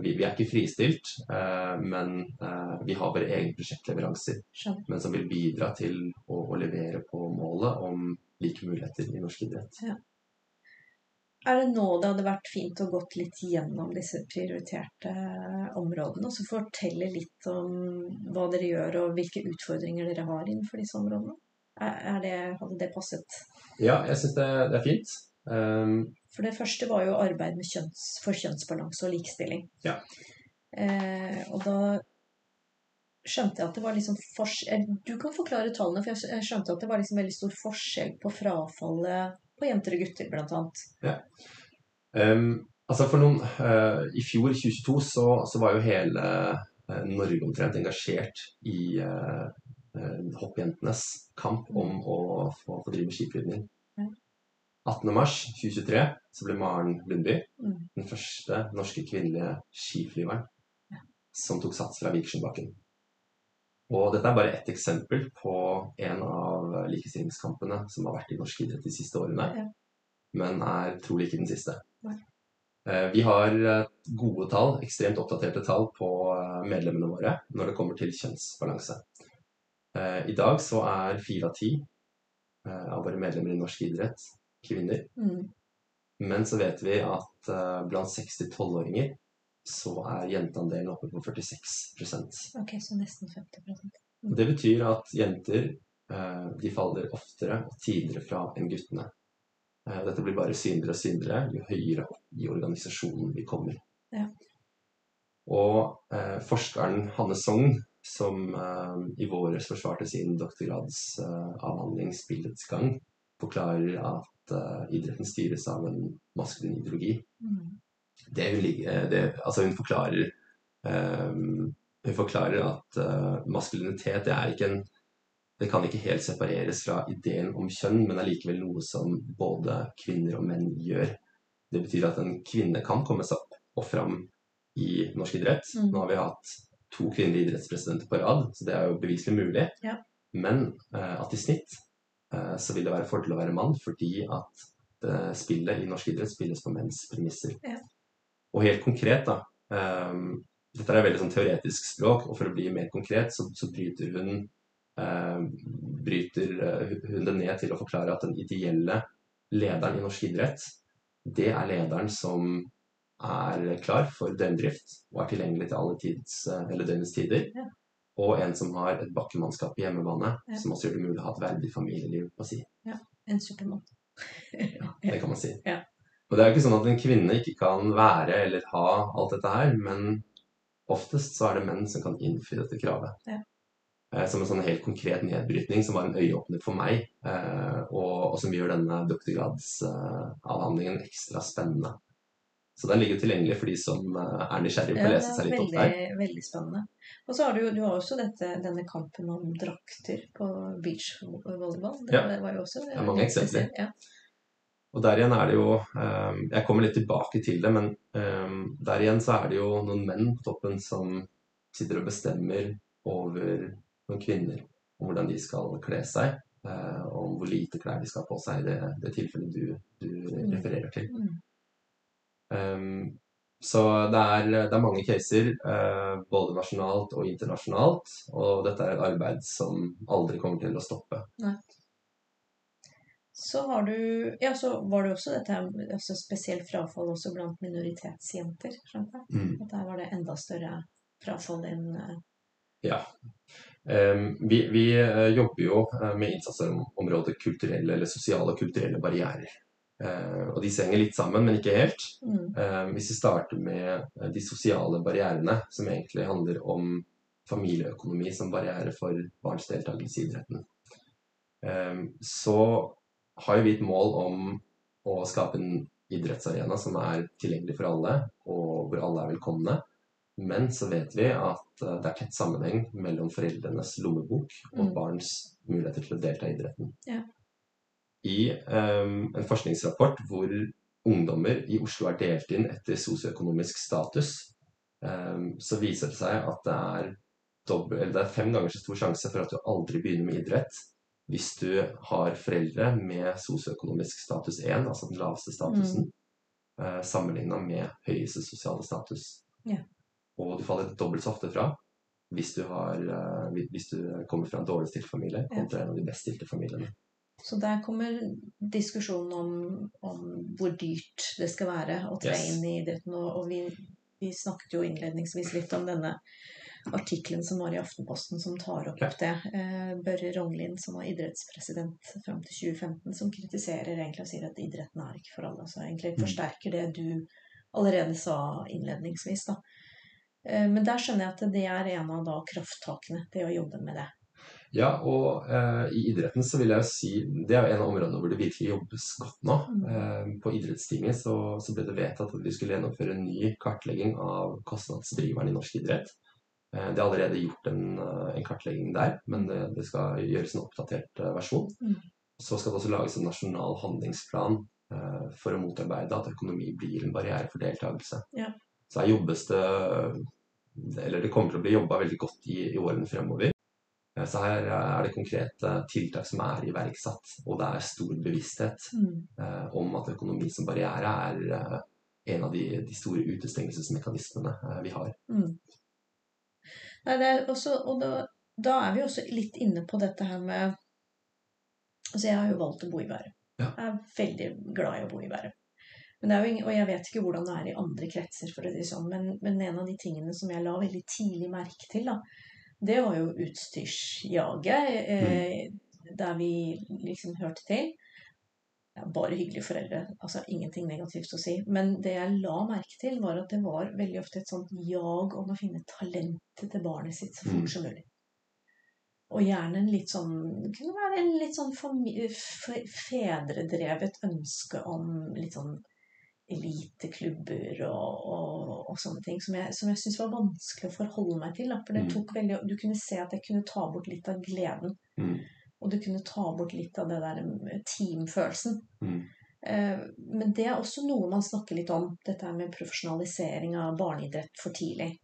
vi, vi er ikke fristilt, eh, men eh, vi har våre egne prosjektleveranser.
skjønner.
Men som vil bidra til å, å levere på målet om like muligheter i norsk idrett.
Er det nå det hadde vært fint å gått litt gjennom disse prioriterte områdene, og så fortelle litt om hva dere gjør og hvilke utfordringer dere har innenfor disse områdene? Er er det, hadde det passet?
Ja, jeg syns det, det er fint. Um,
For det første var jo arbeid med kjønns, for kjønnsbalanse og likestilling.
Ja.
Eh, og da skjønte jeg at det var liksom forskjell Du kan forklare tallene, for jeg skjønte at det var liksom veldig stor forskjell på frafallet på jenter og gutter, blant annet.
um, altså for noen uh, I fjor, 2022, så, så var jo hele uh, Norge omtrent engasjert i uh, hoppjentenes kamp om å få, få drive med skiflygning.
Ja.
18.3.2023 så ble Maren Lundby
Mm.
den første norske kvinnelige skiflyveren
Ja.
som tok sats fra Vikersundbakken. Og dette er bare ett eksempel på en av likestillingskampene som har vært i norsk idrett de siste årene,
Ja.
men er trolig ikke den siste.
Nei.
Eh, Vi har eh, gode tall, ekstremt oppdaterte tall på eh, medlemmene våre når det kommer til kjønnsbalanse. I dag så er fire av ti av våre medlemmer i norsk idrett kvinner.
Mm.
Men så vet vi at uh, blant 6-12-åringer så er jenteandelen oppe på 46%
Ok, så nesten 50%
Det betyr at jenter uh, de faller oftere og tidligere fra enn guttene. Uh, Dette blir bare synligere og synligere jo høyere opp i organisasjonen vi kommer.
Ja.
Og forskeren Hanne Sogn, som i våres forsvarte sin doktorgradsavhandling 'Spillets gang', forklarer at uh, idretten styres av en maskulin ideologi.
Mm.
Hun, eh, det, altså hun forklarer um, Hun forklarer at uh, maskulinitet det er ikke en det kan ikke helt separeres fra ideen om kjønn, men er likevel noe som både kvinner og menn gjør. Det betyr at en kvinne kan komme seg opp og fram i norsk idrett.
Mm.
Nå har vi hatt to kvinnelige idrettspresidenter på rad, så det er jo beviselig mulig.
Ja.
Men uh, at i snitt så vil det være fordel å være mann, fordi at eh, spillet i norsk idrett spilles på menns premisser.
Ja.
Og helt konkret, da um, Dette er veldig sånn teoretisk språk, og for å bli mer konkret, så, så bryter hun uh, bryter eh, hun det ned til å forklare at den ideelle lederen i norsk idrett, det er lederen som er klar for døgndrift og er tilgjengelig til alle tids, eh, eller døgnets tider.
Ja.
Og en som har et bakkemannskap i hjemmebane,
Ja.
som også gjør det mulig å ha et verdig familieliv. på si.
Ja, En supplement.
Det kan man si.
Ja.
Og det er jo ikke sånn at en kvinne ikke kan være eller ha alt dette her, men oftest så er det menn som kan innfri dette kravet.
Ja.
Eh, Som en sånn helt konkret nedbrytning som var en øyeåpner for meg, eh, og, og som gjør denne doktorgradsavhandlingen ekstra spennende. Så den ligger tilgjengelig for de som eh, er nysgjerrige på å lese seg litt opp der.
veldig, veldig spennende. Og så har du, du har også dette, denne kampen om drakter på beachvolleyball. Det
Ja.
var jo også
Det er mange eksempler.
Ja.
Og der igjen er det jo eh, Jeg kommer litt tilbake til det, men eh, der igjen så er det jo noen menn på toppen som sitter og bestemmer over noen kvinner om hvordan de skal kle seg, og om hvor lite klær de skal ha på seg i det, det tilfellet du, du
Mm.
refererer til.
Mm.
Um, så det er, det er mange caser, uh, både nasjonalt og internasjonalt, og dette er et arbeid som aldri kommer til å stoppe.
Så har du Ja, så var det også dette altså spesielt frafall også blant minoritetsjenter, skjønte jeg.
Mm.
At der var det enda større frafall enn uh...
Ja. Um, vi vi eh, jobber jo med innsatsområdet kulturelle eller sosiale og kulturelle barrierer. Eh, og disse henger litt sammen, men ikke helt.
mm,
Eh, hvis vi starter med eh, de sosiale barrierene, som egentlig handler om familieøkonomi som barriere for barns deltakelse i idretten, så har vi et mål om å skape en idrettsarena som er tilgjengelig for alle, og hvor alle er velkomne. Men så vet vi at det er tett sammenheng mellom foreldrenes lommebok og
Mm.
barns muligheter til å delta i idretten.
Ja.
I um, en forskningsrapport hvor ungdommer i Oslo er delt inn etter sosioøkonomisk status, um, så viser det seg at det er, dobbelt, eller det er fem ganger så stor sjanse for at du aldri begynner med idrett hvis du har foreldre med sosioøkonomisk status 1, altså den laveste statusen, mm. sammenligna med høyeste sosiale status.
Ja.
Og du faller dobbelt så ofte fra hvis du, har, uh, hvis du kommer fra en dårlig stilt familie kontra en av de best stilte familiene.
Så der kommer diskusjonen om, om hvor dyrt det skal være å tre
Yes.
inn i idretten. Og, og vi, vi snakket jo innledningsvis litt om denne artikkelen som var i Aftenposten som tar opp
Ja.
det. Eh, Børre Rognlien, som var idrettspresident fram til 2015, som kritiserer egentlig og sier at idretten er ikke for alle. Så egentlig
Mm.
forsterker det du allerede sa innledningsvis. da. Eh, Men der skjønner jeg at det er en av krafttakene, det å jobbe med det.
Ja, og eh, i idretten så vil jeg jo si Det er jo en av områdene hvor det virkelig jobbes godt nå.
Mm.
Eh, på idrettstinget så, så ble det vedtatt at vi skulle gjennomføre en ny kartlegging av kostnadsdriveren i norsk idrett. Eh, det er allerede gjort en, eh, en kartlegging der, men det, det skal gjøres en oppdatert eh, versjon.
Mm.
Så skal det også lages en nasjonal handlingsplan eh, for å motarbeide at økonomi blir en barriere for deltakelse.
Ja.
Så her jobbes det Eller det kommer til å bli jobba veldig godt i, i årene fremover. Eh, Så her er det konkrete tiltak som er iverksatt, og det er stor bevissthet
Mm.
eh, om at økonomi som barriere er eh, en av de, de store utestengelsesmekanismene eh, vi har.
Mm. Nei, det er også, og da, da er vi også litt inne på dette her med Altså, jeg har jo valgt å bo i Bærum.
Ja.
Jeg er veldig glad i å bo i Bærum. Men det er jo ingen, og jeg vet ikke hvordan det er i andre kretser, for å si sånn, men, men en av de tingene som jeg la veldig tidlig merke til, da, det var jo utstyrsjaget, eh, der vi liksom hørte til. Ja, bare hyggelige foreldre, altså ingenting negativt å si. Men det jeg la merke til, var at det var veldig ofte et sånt jag om å finne talentet til barnet sitt så fort
Mm.
som mulig. Og gjerne en litt sånn Det kunne være en litt sånn fedredrevet ønske om litt sånn eliteklubber og, og, og sånne ting, som jeg, som jeg syntes var vanskelig å forholde meg til. Da. For det
Mm.
tok veldig Du kunne se at jeg kunne ta bort litt av gleden.
Mm.
Og du kunne ta bort litt av det der eh, teamfølelsen.
Mm.
Eh, Men det er også noe man snakker litt om, dette med profesjonalisering av barneidrett for tidlig.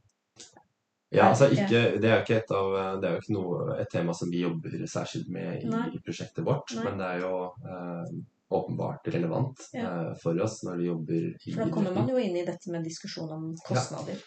Ja, altså ikke, Det er jo ikke, et, av, det er jo ikke noe, et tema som vi jobber særskilt med i, i prosjektet vårt,
Nei.
men det er jo eh, åpenbart relevant
Ja.
uh, for oss når vi jobber i
For da kommer man jo inn i dette med diskusjon om kostnader.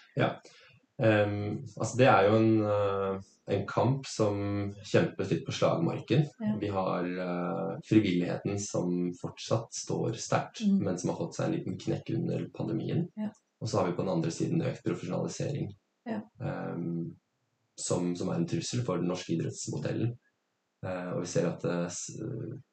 Em, altså det er jo en, uh, en kamp som kjempes litt på slagmarken.
Ja.
Vi har uh, frivilligheten som fortsatt står sterkt,
Mm.
men som har fått seg en liten knekk under pandemien.
Ja.
Og så har vi på den andre siden økt profesjonalisering,
Ja.
em, som, som er en trussel for den norske idrettsmodellen. Eh, og vi ser at det,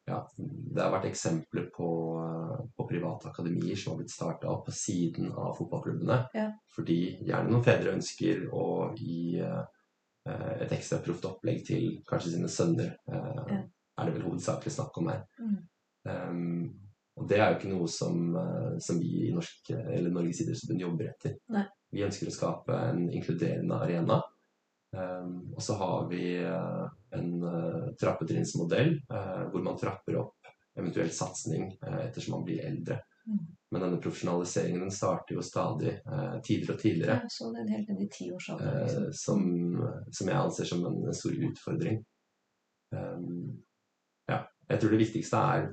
ja, det har vært eksempler på, eh, på private akademier som har blitt starta opp på siden av fotballklubbene.
Ja.
Fordi gjerne noen fedre ønsker å gi eh, et ekstra proft opplegg til kanskje sine sønner. eh,
Ja.
Er det vel hovedsakelig snakk om her.
Mm.
Um, og det er jo ikke noe som, eh, som vi i Norsk, eller Norges idrettsforbund jobber etter.
Nei.
Vi ønsker å skape en inkluderende arena. Um, og så har vi eh, en uh, trappetrinnsmodell eh, hvor man trapper opp eventuell satsing eh, ettersom man blir eldre.
Mm.
Men denne profesjonaliseringen den starter jo stadig eh, tidligere og tidligere.
Ja, så er helt ned i tiårsalderen.
Eh,
Liksom.
som, som jeg anser som en stor utfordring. Um, ja, jeg tror det viktigste er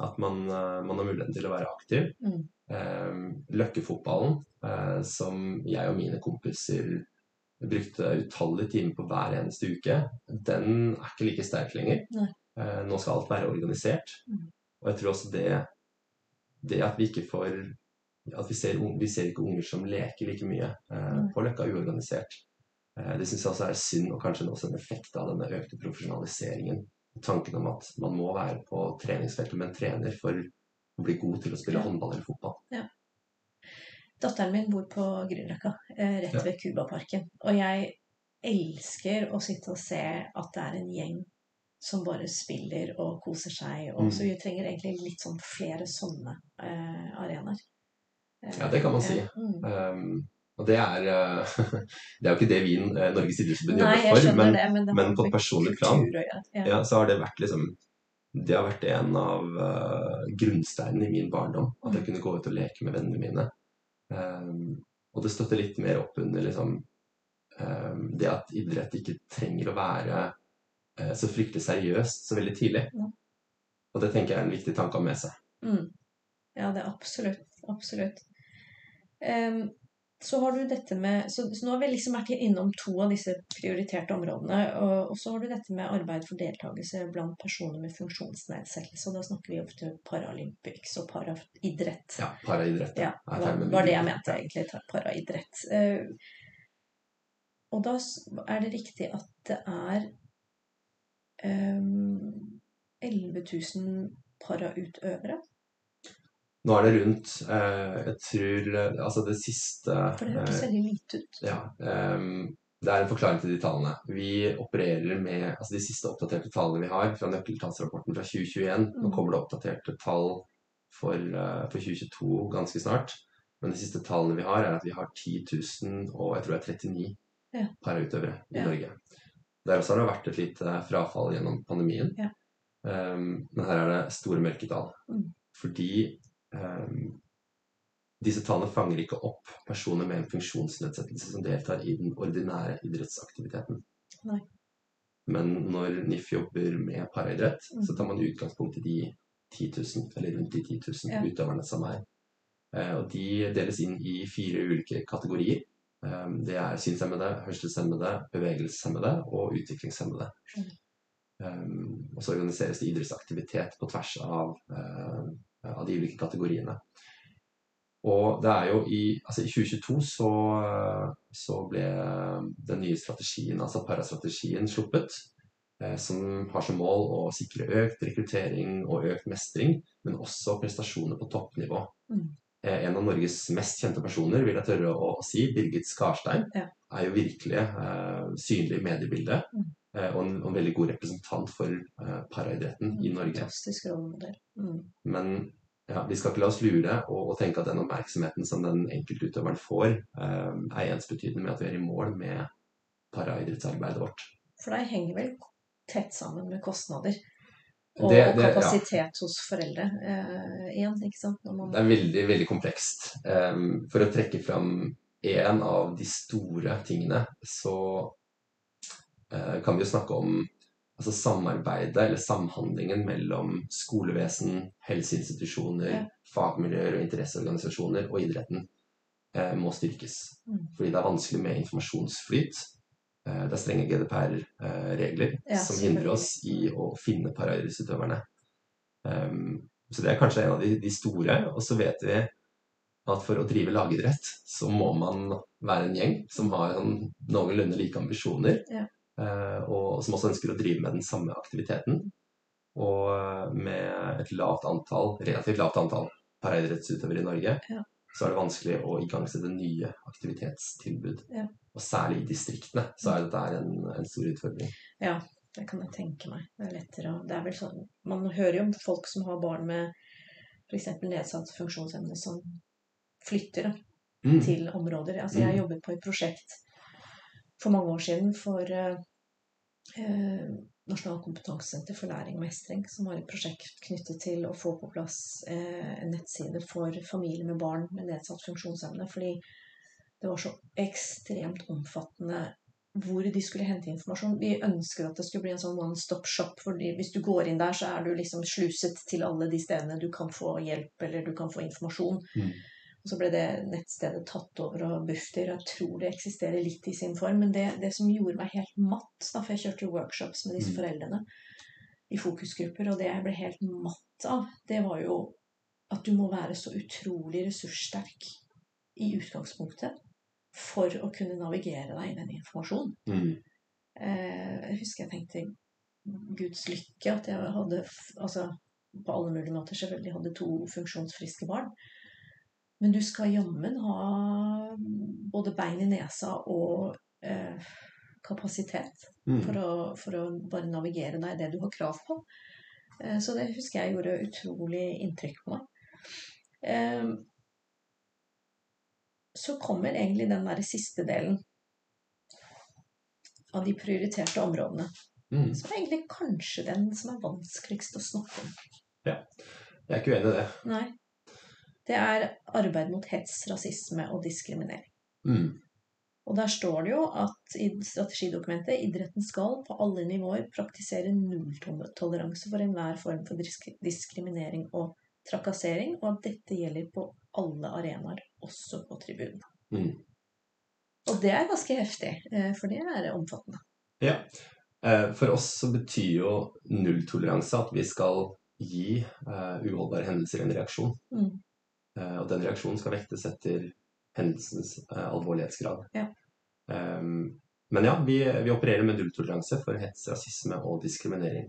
at man, eh, man har muligheten til å være aktiv.
Mm.
Um, Løkkefotballen, eh, som jeg og mine kompiser brukte utallige timer på hver eneste uke, den er ikke like sterk lenger. Eh, nå skal alt være organisert.
Mm.
Og jeg tror også det, det at vi ikke får at vi ser, vi ser ikke unger som leker like mye eh, på Løkka uorganisert. Eh, det syns jeg også er synd, og kanskje også en effekt av denne økte profesjonaliseringen. Tanken om at man må være på treningsfeltet med en trener for å bli god til å spille
Ja.
håndball eller fotball.
Datteren min bor på Grünerløkka, eh, rett ved Cubaparken. Og jeg elsker å sitte og se at det er en gjeng som bare spiller og koser seg. Og
Mm.
så vi trenger egentlig litt sånn flere sånne uh, arenaer. Eh,
Ja, det kan man si.
mm.
Um, og det er, uh, det er jo ikke det vi i Norges idrettsforbund jobber for, men,
det, men, det
men på et personlig plan.
Ja.
ja, så har det vært liksom Det har vært en av uh, grunnsteinene i min barndom. At jeg
Mm.
kunne gå ut og leke med vennene mine. Um, og det støtter litt mer opp under liksom, um, det at idrett ikke trenger å være uh, så fryktelig seriøst så veldig tidlig.
Ja.
Og det tenker jeg er en viktig tanke å ha med seg.
Mm. ja, det er absolutt. Absolutt. Em, så har du dette med så, så nå har vi liksom vært innom to av disse prioriterte områdene. Og, og så har du dette med arbeid for deltakelse blant personer med funksjonsnedsettelse. Og da snakker vi ofte Paralympics og paraidrett.
Ja, Paraidrett
Ja, det var, var det jeg mente egentlig. Paraidrett. Uh, og da er det riktig at det er um, 11 000 parautøvere.
Nå er det rundt eh, Jeg tror eh, Altså, det siste
For det hørtes
eh,
veldig lite ut.
Ja. ehm, det er en forklaring til de tallene. Vi opererer med altså de siste oppdaterte tallene vi har fra nøkkeltallsrapporten fra 2021. Nå
Mm.
kommer det oppdaterte tall for, for 2022 ganske snart. Men de siste tallene vi har, er at vi har 10 000 og jeg tror det er 39
Ja.
parautøvere i
Ja.
Norge. Der også har det vært et lite frafall gjennom pandemien.
Ja.
Um, men her er det store mørketall.
Mm.
Fordi disse tallene fanger ikke opp personer med en funksjonsnedsettelse som deltar i den ordinære idrettsaktiviteten.
Nei.
Men når NIF jobber med paraidrett,
Mm.
så tar man utgangspunkt i de 10 000, eller rundt de 10 000
Ja.
utøverne som er. Eh, Og de deles inn i fire ulike kategorier. Eh, Det er synshemmede, hørselshemmede, bevegelseshemmede og utviklingshemmede.
Mm.
Um, og så organiseres det idrettsaktivitet på tvers av, uh, av de ulike kategoriene. Og det er jo i, altså i 2022 så, så ble den nye strategien, altså parastrategien, sluppet. Eh, som har som mål å sikre økt rekruttering og økt mestring, men også prestasjoner på toppnivå. Mm. Eh, en av Norges mest kjente personer, vil jeg tørre å si, Birgit Skarstein, ja. er jo virkelig eh, synlig i mediebildet. Mm. Eh, og en, en, veldig god representant for uh, paraidretten mm. i Norge.
Fantastisk rollemodell. Mm.
Men ja, vi skal ikke la oss lure og, og, tenke at den oppmerksomheten som den enkeltutøveren får, eh, er ensbetydende med at vi er i mål med paraidrettsarbeidet vårt.
For det henger vel tett sammen med kostnader? Og, det, det, kapasitet ja. hos foreldre uh, igjen, ikke sant?
Man... Det er veldig, veldig komplekst. Um, for å trekke fram en av de store tingene, så uh, kan vi jo snakke om altså samarbeidet eller samhandlingen mellom skolevesen, helseinstitusjoner, ja. fagmiljøer og interesseorganisasjoner og idretten eh, må styrkes. Mm. Fordi det er vanskelig med informasjonsflyt. Eh, det er strenge GDPR-regler eh, ja, som hindrer oss i å finne paraidrettsutøverne. Um, så det er kanskje en av de, de store. Og så vet vi at for å drive lagidrett så må man være en gjeng som har noenlunde like ambisjoner. Ja. Eh, og som også ønsker å drive med den samme aktiviteten. Og eh, med et lavt antall, relativt lavt antall paraidrettsutøvere i Norge, ja. så er det vanskelig å igangsette nye aktivitetstilbud. Ja. Og særlig i distriktene så er dette en, en stor utfordring.
Ja, det kan jeg tenke meg. Det er lettere å Det er vel sånn Man hører jo om folk som har barn med f.eks. nedsatt funksjonsevne, som flytter mm. til områder. Altså, jeg har mm. jobbet på et prosjekt for mange år siden for eh, Nasjonalt kompetansesenter for læring og mestring, som har et prosjekt knyttet til å få på plass eh, en nettside for familier med barn med nedsatt funksjonsevne. Fordi det var så ekstremt omfattende hvor de skulle hente informasjon. Vi ønsker at det skulle bli en sånn one stop shop. fordi Hvis du går inn der, så er du liksom sluset til alle de stedene du kan få hjelp eller du kan få informasjon. Mm. Og så ble det nettstedet tatt over av Bufdir. Jeg tror det eksisterer litt i sin form. Men det, det som gjorde meg helt matt, da, for jeg kjørte workshops med disse mm. foreldrene i fokusgrupper, og det jeg ble helt matt av, det var jo at du må være så utrolig ressurssterk i utgangspunktet for å kunne navigere deg i den informasjonen. Mm. Eh, jeg husker jeg tenkte Guds lykke at jeg hadde altså på alle mulige måter selvfølgelig hadde to funksjonsfriske barn. Men du skal jammen ha både bein i nesa og eh, kapasitet mm. for, å, for, å, bare navigere deg i det du har krav på. Eh, så det husker jeg gjorde utrolig inntrykk på meg. Eh, så kommer egentlig den der siste delen av de prioriterte områdene. Mm. Som er egentlig kanskje den som er vanskeligst å snakke om.
Ja. Jeg er ikke uenig i det.
Nei det er arbeid mot hets, rasisme og diskriminering. Mm. Og der står det jo at i strategidokumentet idretten skal på alle nivåer praktisere nulltoleranse for enhver form for diskriminering og trakassering, og at dette gjelder på alle arenaer, også på tribunen. Mm. Og det er ganske heftig, eh, for det er omfattende.
Ja. Eh, for oss så betyr jo nulltoleranse at vi skal gi uh, uholdbare hendelser en reaksjon. Mm. Eh, og den reaksjonen skal vektes etter hendelsens eh, alvorlighetsgrad. Ja. Um, men ja, vi, vi, opererer med nulltoleranse for hets, rasisme og diskriminering.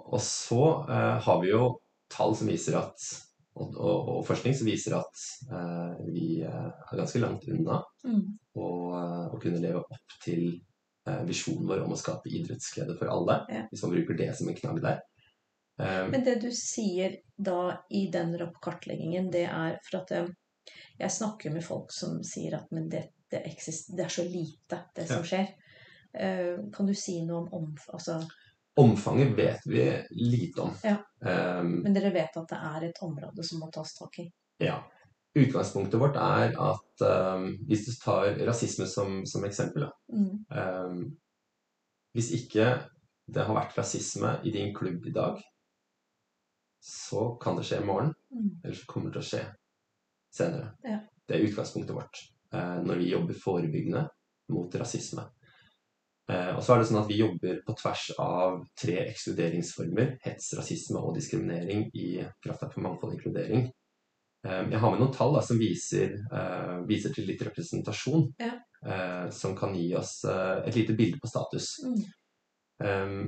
Og så uh, har vi jo tall som viser at og, og, og forskning som viser at uh, vi er ganske langt unna mm. å, å, kunne leve opp til uh, visjonen vår om å skape idrettsglede for alle, ja. hvis man bruker det som en knagg der.
Um, Men det du sier da i den kartleggingen, det er for at um, jeg snakker med folk som sier at men det, det, det er så lite, det som skjer. Uh, kan du si noe om omf altså,
Omfanget vet vi lite om.
Ja. Um, Men dere vet at det er et område som må tas tak i?
Ja. Utgangspunktet vårt er at um, hvis du tar rasisme som, som eksempel mm. um, Hvis ikke det har vært rasisme i din klubb i dag, så kan det skje i morgen. Mm. Eller så kommer det til å skje senere. Ja. Det er utgangspunktet vårt eh, når vi jobber forebyggende mot rasisme. Eh, og så er det sånn at vi jobber på tvers av tre ekskluderingsformer. Hets, rasisme og diskriminering i Kraftverk for mangfold og inkludering. Eh, jeg har med noen tall da, som viser, eh, viser til litt representasjon.
Ja.
eh, som kan gi oss eh, et lite bilde på status.
Mm.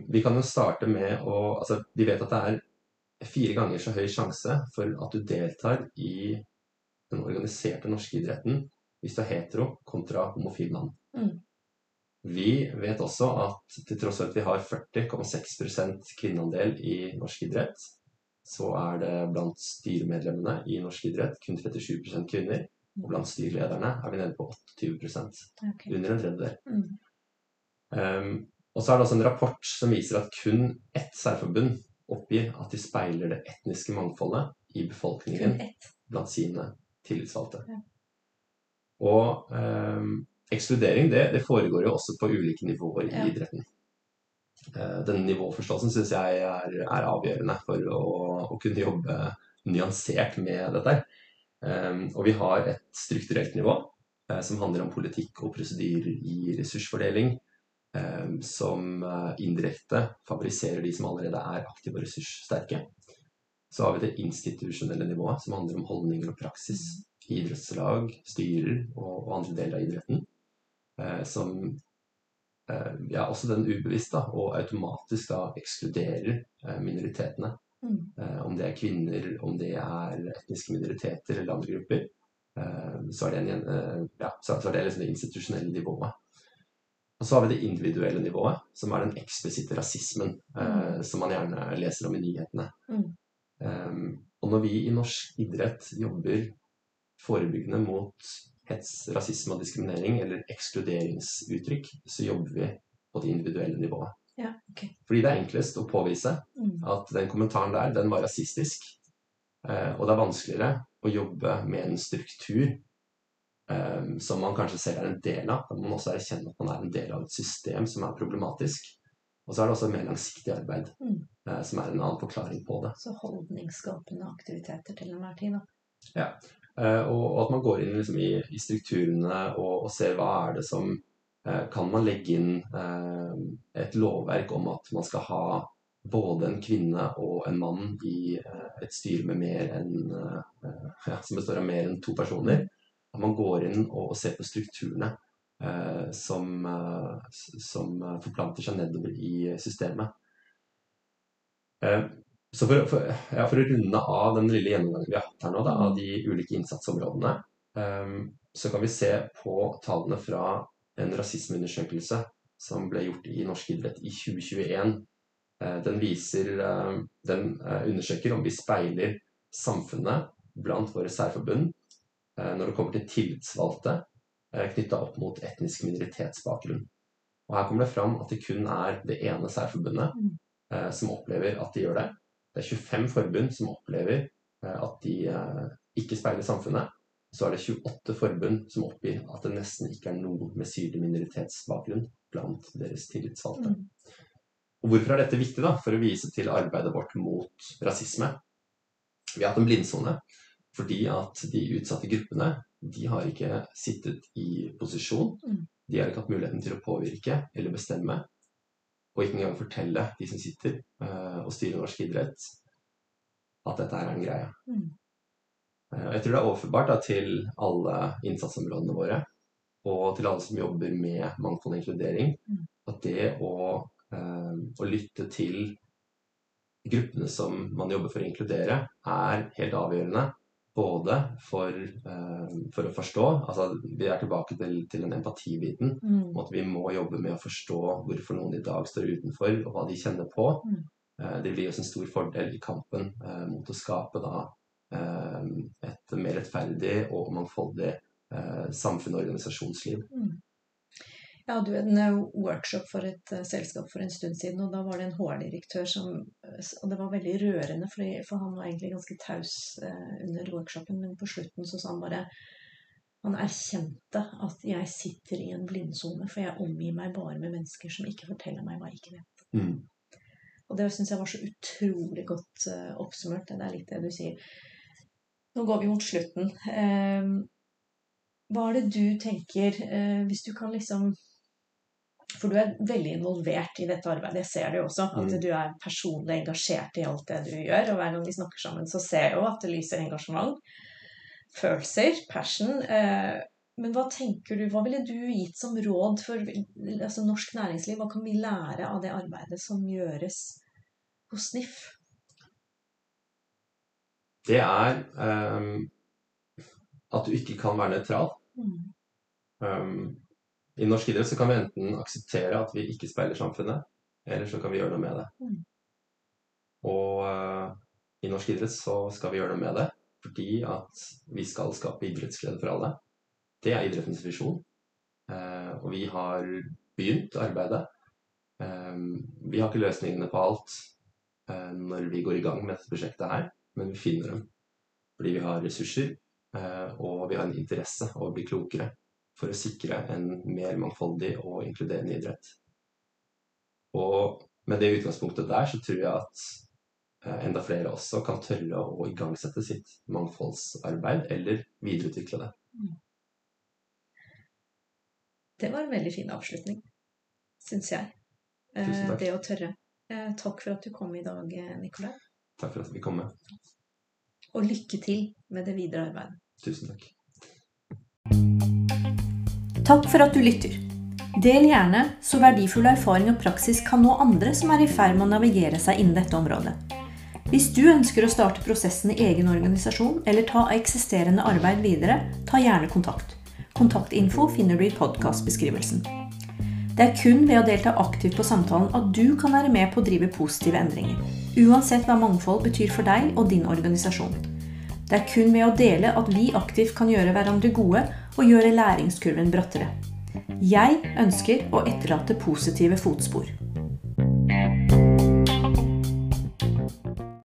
Vi kan jo starte med å Altså, vi vet at det er fire ganger så høy sjanse for at du deltar i den organiserte norske idretten hvis du er hetero kontra homofil mann.
Mm.
Vi vet også at til tross for at vi har 40,6% kvinneandel i norsk idrett, så er det blant styremedlemmene i norsk idrett kun 37% kvinner. Og blant styrlederne er vi nede på 28
okay.
under en tredjedel.
Mm.
Um, og så er det også en rapport som viser at kun ett særforbund oppgir at de speiler det etniske mangfoldet i befolkningen blant sine tillitsvalgte.
Ja.
Og ehm, ekskludering det, det foregår jo også på ulike nivåer i
Ja.
idretten. Eh, denne nivåforståelsen syns jeg er, er avgjørende for å, å kunne jobbe nyansert med dette. Ehm, og vi har et strukturelt nivå eh, som handler om politikk og prosedyrer i ressursfordeling. Ehm, som eh, indirekte favoriserer de som allerede er aktive og ressurssterke. Så har vi det institusjonelle nivået, som handler om holdninger og praksis idrettslag, styrer og, andre deler av idretten. Eh, som eh, ja, også den ubevisst da, og automatisk da ekskluderer minoritetene.
Mm.
Om det er kvinner, om det er etniske minoriteter eller andre grupper. Så er det, en, ja, så er det liksom det institusjonelle nivået. Og så har vi det individuelle nivået, som er den eksplisitte rasismen, eh, som man gjerne leser om i nyhetene.
Mm.
Um, og når vi i norsk idrett jobber forebyggende mot hets, rasisme og diskriminering, eller ekskluderingsuttrykk, så jobber vi på det individuelle nivået.
Ja, okay.
Fordi det er enklest å påvise
Mm.
at den kommentaren der, den var rasistisk. Eh, og det er vanskeligere å jobbe med en struktur som man kanskje selv er en del av. Da må man også erkjenne at man er en del av et system som er problematisk. Og så er det også et mer langsiktig arbeid,
Mm.
eh, som er en annen forklaring på det.
Så holdningsskapende aktiviteter til enhver tid, da.
Ja. og, og at man går inn liksom i, i strukturene og, og ser hva er det som eh, Kan man legge inn eh, et lovverk om at man skal ha både en kvinne og en mann i eh, et styre med mer enn eh, ja, som består av mer enn to personer? At man går inn og, ser på strukturene eh, som, eh, som forplanter seg nedover i systemet. Eh, så for, for, ja, for å runde av den lille gjennomgangen vi har hatt her nå, da, av de ulike innsatsområdene, så kan vi se på tallene fra en rasismeundersøkelse som ble gjort i norsk idrett i 2021. Eh, den viser Den undersøker om vi speiler samfunnet blant våre særforbund når det kommer til tillitsvalgte eh, knytta opp mot etnisk minoritetsbakgrunn. Og her kommer det fram at det kun er det ene særforbundet
Mm.
eh, som opplever at de gjør det. Det er 25 forbund som opplever eh, at de eh, ikke speiler samfunnet. Så er det 28 forbund som oppgir at det nesten ikke er noe med syrlig minoritetsbakgrunn blant deres tillitsvalgte.
Mm.
Og hvorfor er dette viktig? da? For å vise til arbeidet vårt mot rasisme. Vi har hatt en blindsone fordi at de utsatte gruppene de har ikke sittet i posisjon.
Mm.
De har ikke hatt muligheten til å påvirke eller bestemme. Og ikke engang fortelle de som sitter eh, og styrer norsk idrett, at dette her er en greie.
Mm.
Eh, Jeg tror det er overførbart da, til alle innsatsområdene våre, og til alle som jobber med mangfold og inkludering,
Mm.
at det å, øh, å lytte til gruppene som man jobber for å inkludere, er helt avgjørende. Både for, eh, for å forstå, altså vi er tilbake til, til den empatibiten,
Mm.
om at vi må jobbe med å forstå hvorfor noen i dag står utenfor, og hva de kjenner på.
Mm.
Eh, Det blir oss en stor fordel i kampen eh, mot å skape da, eh, et mer rettferdig og mangfoldig eh, samfunn og organisasjonsliv.
Mm. Jeg hadde jo en eh, workshop for et eh, selskap for en stund siden, og da var det en HR-direktør som Og det var veldig rørende, for han var egentlig ganske taus eh, under workshopen, men på slutten så sa han bare Han erkjente at jeg sitter i en blindsone, for jeg omgir meg bare med mennesker som ikke forteller meg hva jeg ikke vet.
Mm.
Og det syns jeg var så utrolig godt uh, oppsummert. Det er litt det du sier. Nå går vi mot slutten. Uh, hva er det du tenker, eh, hvis du kan liksom For du er veldig involvert i dette arbeidet. Jeg ser det jo også. At
Mm.
du er personlig engasjert i alt det du gjør. Og hver gang vi snakker sammen, så ser jeg jo at det lyser engasjement. Følelser. Passion. Eh, men hva tenker du, hva ville du gitt som råd for altså, norsk næringsliv? Hva kan vi lære av det arbeidet som gjøres hos NIF?
Det er um, at du ikke kan være nøytral.
Mm.
Um, I norsk idrett så kan vi enten akseptere at vi ikke speiler samfunnet, eller så kan vi gjøre noe med det.
Mm.
Og uh, i norsk idrett så skal vi gjøre noe med det, fordi at vi skal skape idrettsglede for alle. Det er idrettens visjon. Uh, og vi har begynt arbeidet. Uh, vi har ikke løsningene på alt når vi går i gang med dette prosjektet her, men vi finner dem. Fordi vi har ressurser, og vi har en interesse av å bli klokere for å sikre en mer mangfoldig og inkluderende idrett. Og med det utgangspunktet der så tror jeg at eh, enda flere også kan tørre å igangsette sitt mangfoldsarbeid eller videreutvikle det.
Det var en veldig fin avslutning, syns jeg.
Tusen
Eh,
takk.
det å tørre. Eh, takk for at du kom i dag, Nicolai. Nikolai.
Takk for at vi kom med.
Og lykke til med det videre arbeidet.
Tusen takk.
Takk for at du lytter. Del gjerne så verdifull erfaring og praksis kan nå andre som er i ferd med å navigere seg innen dette området. Hvis du ønsker å starte prosessen i egen organisasjon eller ta eksisterende arbeid videre, ta gjerne kontakt. Kontaktinfo finner du i podkastbeskrivelsen. Det er kun ved å delta aktivt på samtalen at du kan være med på å drive positive endringer. Uansett hva mangfold betyr for deg og din organisasjon. Det er kun ved å dele at vi aktivt kan gjøre hverandre gode og gjøre læringskurven brattere. Jeg ønsker å etterlate positive fotspor.